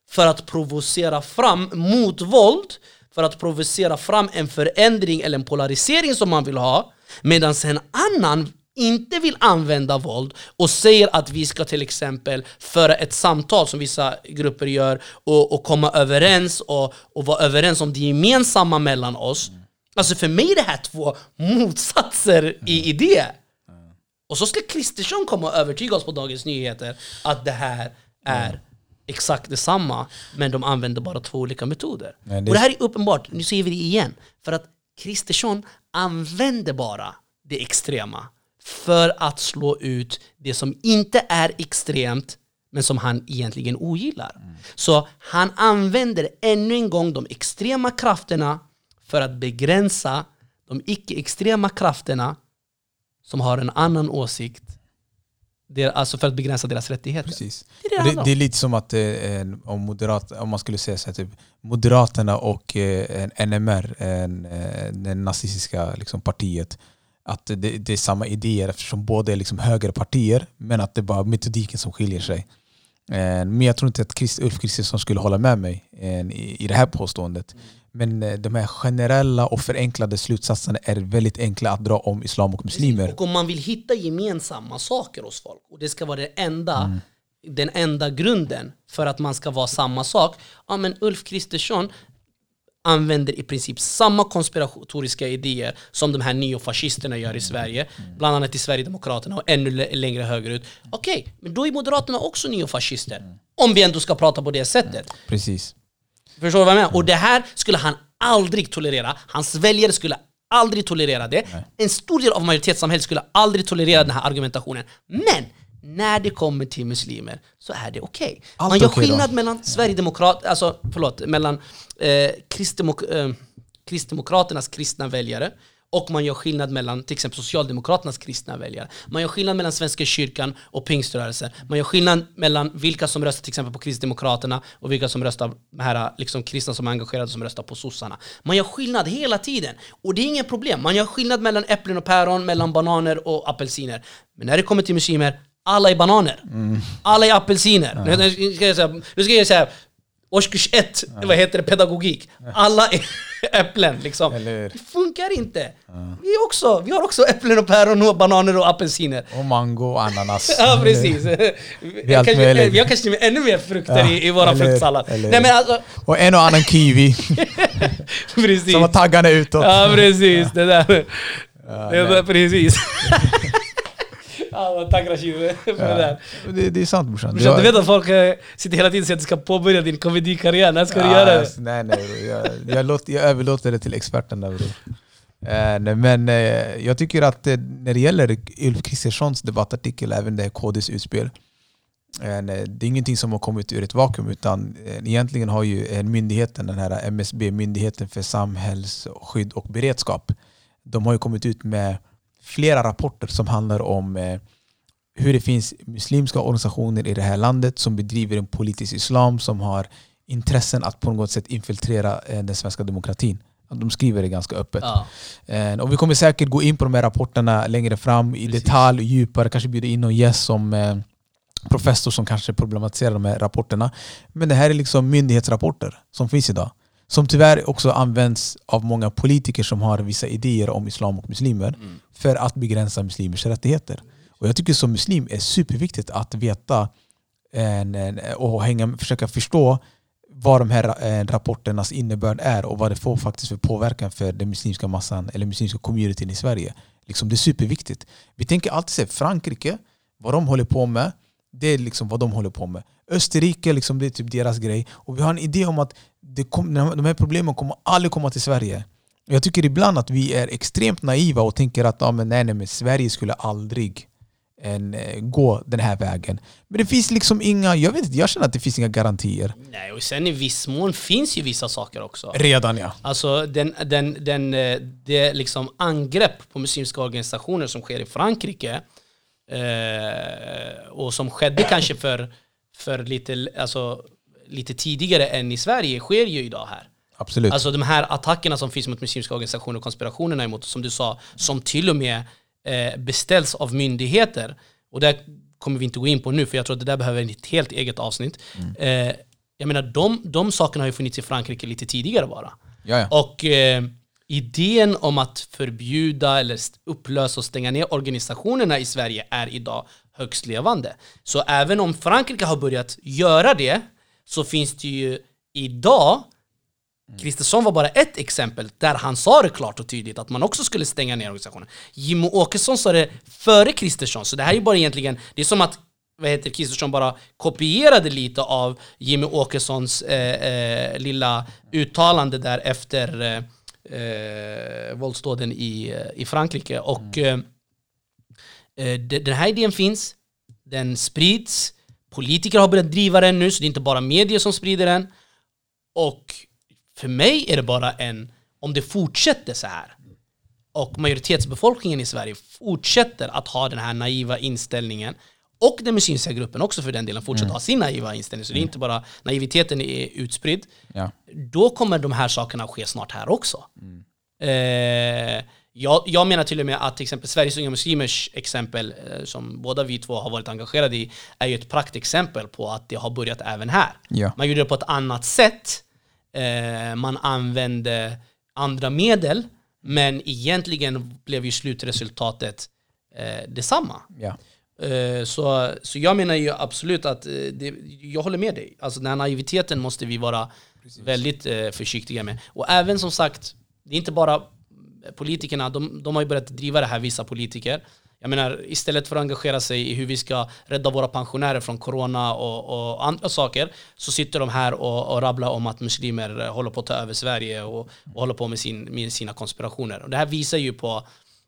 för att provocera fram motvåld, för att provocera fram en förändring eller en polarisering som man vill ha, medan en annan inte vill använda våld och säger att vi ska till exempel föra ett samtal som vissa grupper gör och, och komma överens och, och vara överens om det gemensamma mellan oss. Alltså för mig är det här två motsatser i idé. Och så ska Kristersson komma och övertyga oss på Dagens Nyheter att det här är exakt detsamma, men de använder bara två olika metoder. Nej, det- Och det här är uppenbart, nu ser vi det igen, för att Kristersson använder bara det extrema för att slå ut det som inte är extremt, men som han egentligen ogillar. Så han använder ännu en gång de extrema krafterna för att begränsa de icke-extrema krafterna som har en annan åsikt, det är alltså för att begränsa deras rättigheter. Precis. Det är det det är lite som att eh, om, moderat, om man skulle säga så här, typ, Moderaterna och eh, en NMR, en, eh, det nazistiska liksom, partiet, att det, det är samma idéer eftersom båda är liksom högerpartier, men att det är bara metodiken som skiljer sig. Eh, Men jag tror inte att Christ, Ulf Kristersson skulle hålla med mig eh, i, i det här påståendet. Men eh, de här generella och förenklade slutsatserna är väldigt enkla att dra om islam och muslimer. Och om man vill hitta gemensamma saker hos folk och det ska vara det enda, den enda grunden för att man ska vara samma sak. Ja men Ulf Kristersson använder i princip samma konspiratoriska idéer som de här neofascisterna gör i Sverige. Bland annat i Sverigedemokraterna och ännu lä- längre högerut. Okej, men då är Moderaterna också neofascister. Om vi ändå ska prata på det sättet. Precis. Förstår du vad jag menar? Och det här skulle han aldrig tolerera. Hans väljare skulle aldrig tolerera det. En stor del av majoritetssamhället skulle aldrig tolerera den här argumentationen. Men när det kommer till muslimer så är det okej. Allt Man gör då. skillnad mellan Sverigedemokrat, alltså förlåt, mellan eh, kristdemok eh, Kristdemokraternas kristna väljare och man gör skillnad mellan till exempel Socialdemokraternas kristna väljare. Man gör skillnad mellan Svenska kyrkan och pingströrelsen. Man gör skillnad mellan vilka som röstar till exempel på Kristdemokraterna och vilka som röstar, här liksom, kristna som är engagerade som röstar på sossarna. Man gör skillnad hela tiden. Och det är inget problem. Man gör skillnad mellan äpplen och päron, mellan bananer och apelsiner. Men när det kommer till muslimer, alla är bananer. Alla är apelsiner. Nu, nu, ska jag säga, nu ska jag säga årskurs ett, vad heter det, pedagogik. Alla är äpplen liksom. Eller? Det funkar inte. Vi, är också, vi har också äpplen och päron och bananer och apelsiner. Och mango och ananas. Ja precis. Vi har, kanske, vi har kanske ännu mer frukter Ja, i, i våra eller- fruktsallad. eller- Nej men alltså, Och en och annan kiwi precis. som har taggarna utåt. Ja precis, det där. det nej. där precis. Ja, tack Rashid för det där. Det, det är sant brorsan. Brorsan, du vet att folk eh, sitter hela tiden och säger att du ska påbörja din komedikarriär. När ska du göra det? Nej, nej. Jag, jag, låter, jag överlåter det till experterna bror. Eh, men eh, jag tycker att när det gäller Ulf Kristerssons debattartikel, även det KDs utspel, det är ingenting som har kommit ur ett vakuum utan egentligen har ju myndigheten, den här MSB, Myndigheten för samhällsskydd och beredskap, de har ju kommit ut med flera rapporter som handlar om eh, hur det finns muslimska organisationer i det här landet som bedriver en politisk islam som har intressen att på något sätt infiltrera eh, den svenska demokratin. De skriver det ganska öppet. Ja. Eh, Och vi kommer säkert gå in på de här rapporterna längre fram i Precis. detalj, djupare, kanske bjuda in någon gäst som professor som kanske problematiserar de här rapporterna. Men det här är liksom myndighetsrapporter som finns idag. Som tyvärr också används av många politiker som har vissa idéer om islam och muslimer Mm. för att begränsa muslimers rättigheter. Och jag tycker som muslim är superviktigt att veta en, en, och hänga, försöka förstå vad de här eh, rapporternas innebörd är och vad det får faktiskt för påverkan för den muslimska massan eller muslimska communityn i Sverige. Liksom, det är superviktigt. Vi tänker alltid se Frankrike, vad de håller på med, det är liksom vad de håller på med. Österrike, liksom, det är typ deras grej. Och vi har en idé om att det kom, de här problemen kommer aldrig komma till Sverige. Jag tycker ibland att vi är extremt naiva och tänker att ja, men nej, nej, men Sverige skulle aldrig en, eh, gå den här vägen. Men det finns liksom inga, jag vet inte, jag känner att det finns inga garantier. Nej, och sen i viss mån finns ju vissa saker också. Redan ja. Alltså den, den, den, eh, det liksom angrepp på muslimska organisationer som sker i Frankrike eh, och som skedde kanske för, för lite, alltså, lite tidigare än i Sverige sker ju idag här. Absolut. Alltså de här attackerna som finns mot muslimska organisationer och konspirationerna emot, som du sa, som till och med eh, beställs av myndigheter. Och det kommer vi inte gå in på nu, för jag tror att det där behöver ett helt eget avsnitt. Eh, jag menar, de, de sakerna har ju funnits i Frankrike lite tidigare bara. ja, ja. Och eh, idén om att förbjuda eller upplösa och stänga ner organisationerna i Sverige är idag högst levande. Så även om Frankrike har börjat göra det så finns det ju idag Kristersson var bara ett exempel där han sa det klart och tydligt att man också skulle stänga ner organisationen. Jimmy Åkesson sa det före Kristersson, så det här är ju bara egentligen, det är som att vad heter Kristersson bara kopierade lite av Jimmy Åkessons eh, eh, lilla uttalande där efter eh, eh, våldsdåden i, eh, i Frankrike. Och eh, eh, den här idén finns, den sprids, politiker har börjat driva den nu, så det är inte bara medier som sprider den. Och för mig är det bara en, om det fortsätter så här och majoritetsbefolkningen i Sverige fortsätter att ha den här naiva inställningen och den muslimska gruppen också för den delen fortsätter ha sin naiva inställning, så det är inte bara naiviteten är utspridd, ja. då kommer de här sakerna ske snart här också. Eh, jag, jag menar till och med att till exempel Sveriges Unga Muslimers exempel, eh, som båda vi två har varit engagerade i, är ju ett praktexempel på att det har börjat även här. Ja. Man gjorde det på ett annat sätt. Eh, man använde andra medel, men egentligen blev ju slutresultatet eh, detsamma. Ja. Så, så jag menar ju absolut att det, jag håller med dig. Alltså den här naiviteten måste vi vara väldigt eh, försiktiga med. Och även som sagt, det är inte bara politikerna, de, de har ju börjat driva det här, vissa politiker. Jag menar, istället för att engagera sig i hur vi ska rädda våra pensionärer från corona och, och andra saker, så sitter de här och, och rabblar om att muslimer eh, håller på att ta över Sverige och, och håller på med, sin, med sina konspirationer. Och det här visar ju på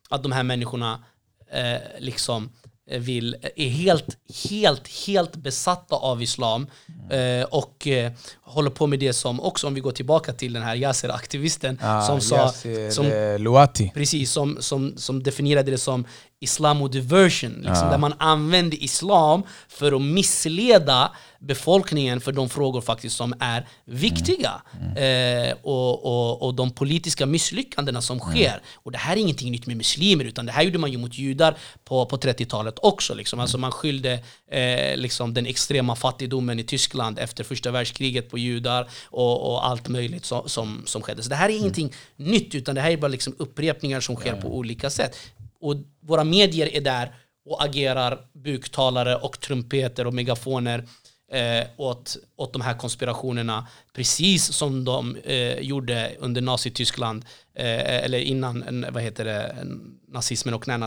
att de här människorna eh, liksom eh, vill, är helt, helt, helt besatta av islam eh, och eh, håller på med det som också, om vi går tillbaka till den här Yasser-aktivisten Ah, som sa, Yasser, som, eh, Louati. precis, som, som, som definierade det som islamodiversion, liksom, Ja. där man använder islam för att missleda befolkningen för de frågor faktiskt som är viktiga. Eh, och, och, och de politiska misslyckandena som sker. Och det här är ingenting nytt med muslimer, utan det här gjorde man ju mot judar på, på 30-talet också. Liksom. Alltså man skyllde eh, liksom den extrema fattigdomen i Tyskland efter första världskriget på judar och, och allt möjligt som, som, som skedde. Så det här är ingenting nytt, utan det här är bara liksom upprepningar som sker på olika sätt. Och våra medier är där och agerar buktalare och trumpeter och megafoner eh, åt, åt de här konspirationerna precis som de eh, gjorde under Nazityskland eh, eller innan en, vad heter det, nazismen och när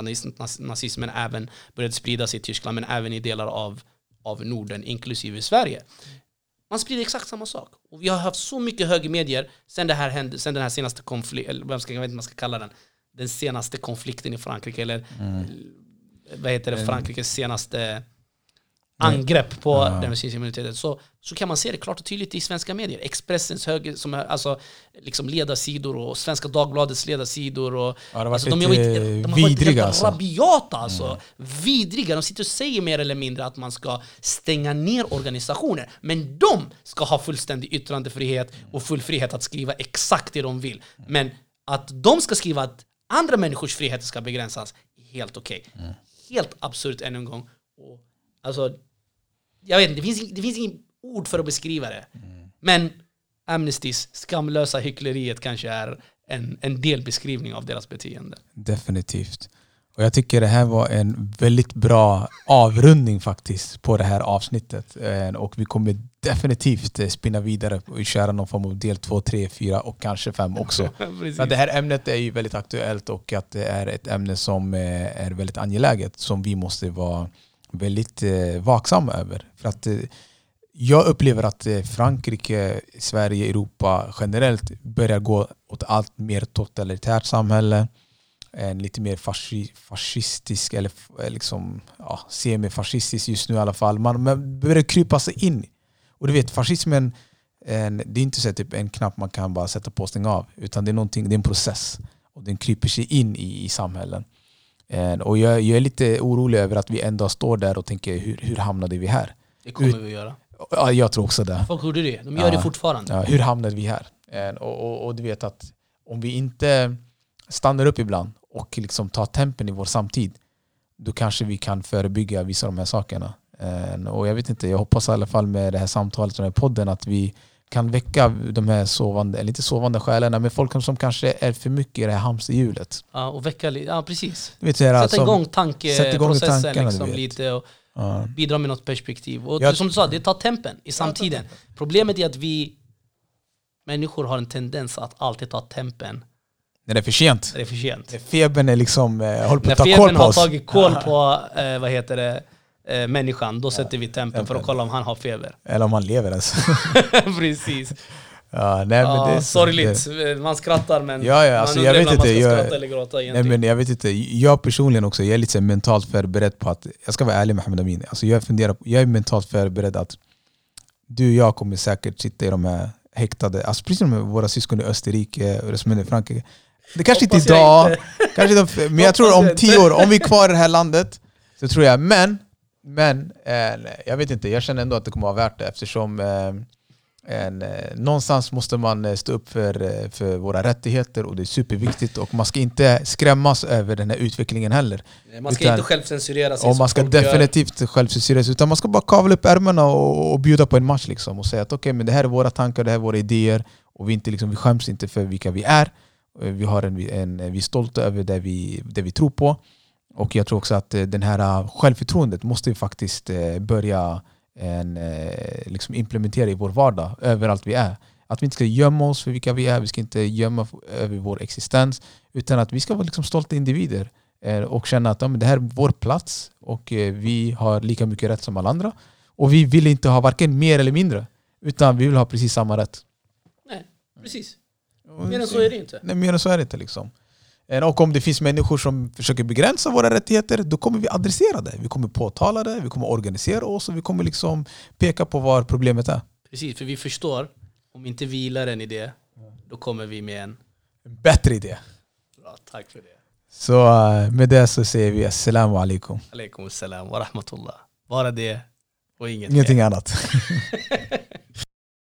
nazismen även började sprida sig i Tyskland men även i delar av, av Norden inklusive Sverige. Man sprider exakt samma sak. Och vi har haft så mycket högermedier sen, det här hände, sen den här senaste konflikten, eller vad ska, jag vet inte vad man ska kalla den, den senaste konflikten i Frankrike, eller vad heter det, Frankrikes senaste angrepp på Ja. den muslimska minoriteten så, så kan man se det klart och tydligt i svenska medier. Expressens höger, som är, alltså, liksom ledarsidor och Svenska Dagbladets ledarsidor. Och, Ja, alltså, de, har de har varit vidriga, helt alltså. rabiata alltså. Vidriga. De sitter och säger mer eller mindre att man ska stänga ner organisationer. Men de ska ha fullständig yttrandefrihet och full frihet att skriva exakt det de vill. Men att de ska skriva att andra människors friheter ska begränsas, helt okej. Helt absurt ännu en gång. Och, alltså, jag vet inte, det finns, det finns inget ord för att beskriva det. Men Amnestys skamlösa hyckleriet kanske är en, en delbeskrivning av deras beteende. Definitivt. Och jag tycker det här var en väldigt bra avrundning faktiskt på det här avsnittet. Eh, Och vi kommer definitivt eh, spinna vidare och köra någon form av del 2, 3, 4 och kanske 5 också. Att det här ämnet är ju väldigt aktuellt och att det är ett ämne som eh, är väldigt angeläget som vi måste vara väldigt vaksamma över. För att jag upplever att Frankrike, Sverige, Europa generellt börjar gå åt allt mer totalitärt samhälle. En lite mer fasci, fascistisk eller eh, liksom, ja, semifascistisk just nu i alla fall. Man, man börjar krypa sig in. Och du vet, fascismen en, det är inte så typ en knapp man kan bara sätta på och stänga av. Utan det är, det är en process. Och den kryper sig in i, i samhällen. En, och jag, jag är lite orolig över att vi ändå står där och tänker hur, hur hamnade vi här? Det kommer vi att göra. Ja, jag tror också det. Folk gjorde det. De gör Ja. det fortfarande. Ja, hur hamnade vi här? En, och, och, och du vet att om vi inte stannar upp ibland och liksom tar tempen i vår samtid då kanske vi kan förebygga vissa av de här sakerna. En, och jag vet inte, jag hoppas i alla fall med det här samtalet och den här podden att vi kan väcka de här sovande, eller inte sovande själarna, men folk som kanske är för mycket i det här hamsterhjulet. Ja, och väcka li- ja, precis. Du vet, här, Sätta som- igång tankeprocessen tankarna, liksom, lite och Ja. bidra med något perspektiv. Och Jag- som du sa, det tar tempen i samtiden. Problemet är att vi människor har en tendens att alltid ta tempen När det är för sent. när det är för sent. När febern är liksom, eh, håller på När att ta koll febern på har oss. tagit koll på eh, vad heter det, eh, människan, då sätter vi tempen för att kolla om han har feber. Eller om man lever ens. Precis. ja, nej, men Ja, det är sorgligt. Man skrattar men Ja, ja, man alltså, undrar jag vet ibland om man inte, ska jag- skratta eller gråta Nej, men jag vet inte, jag personligen också, jag är lite mentalt förberedd på att, jag ska vara ärlig med Ahmed Amin, alltså jag, funderar, jag är mentalt förberedd att du och jag kommer säkert sitta i de här häktade, alltså precis som våra syskon i Österrike och det som i Frankrike. Det kanske inte Hoppas jag idag, inte. kanske inte, men jag tror om jag tio inte. år, om vi är kvar i det här landet, så tror jag, men, men eh, jag vet inte, jag känner ändå att det kommer vara värt det eftersom eh, en, eh, någonstans måste man eh, stå upp för, eh, för våra rättigheter och det är superviktigt och man ska inte skrämmas över den här utvecklingen heller. Man ska utan- inte självcensurera sig Och man ska folk gör. definitivt självcensureras utan man ska bara kavla upp ärmarna och, och bjuda på en match liksom och säga att okej men det här är våra tankar, det här är våra idéer och vi, inte, liksom, vi skäms inte för vilka vi är. Eh, vi, har en, en, eh, vi är stolta över det vi, det vi tror på och jag tror också att det den här självförtroendet måste vi faktiskt börja en, liksom implementera i vår vardag överallt vi är. Att vi inte ska gömma oss för vilka vi är, vi ska inte gömma över vår existens utan att vi ska vara liksom stolta individer och känna att ja, men det här är vår plats och vi har lika mycket rätt som alla andra. Och vi vill inte ha varken mer eller mindre utan vi vill ha precis samma rätt. Nej, precis. Mer än så är det inte. Nej, mer än så är det inte. Liksom. Eh, Och om det finns människor som försöker begränsa våra rättigheter, då kommer vi adressera det. Vi kommer påtala det, vi kommer organisera oss och vi kommer liksom peka på var problemet är. Precis, för vi förstår, om inte vi gillar en idé, då kommer vi med en En bättre idé. bra tack för det. Så eh, med det så säger vi assalamu alaikum. Alaikum salam wa rahmatullah. Bara det och inget Ingenting mer. annat.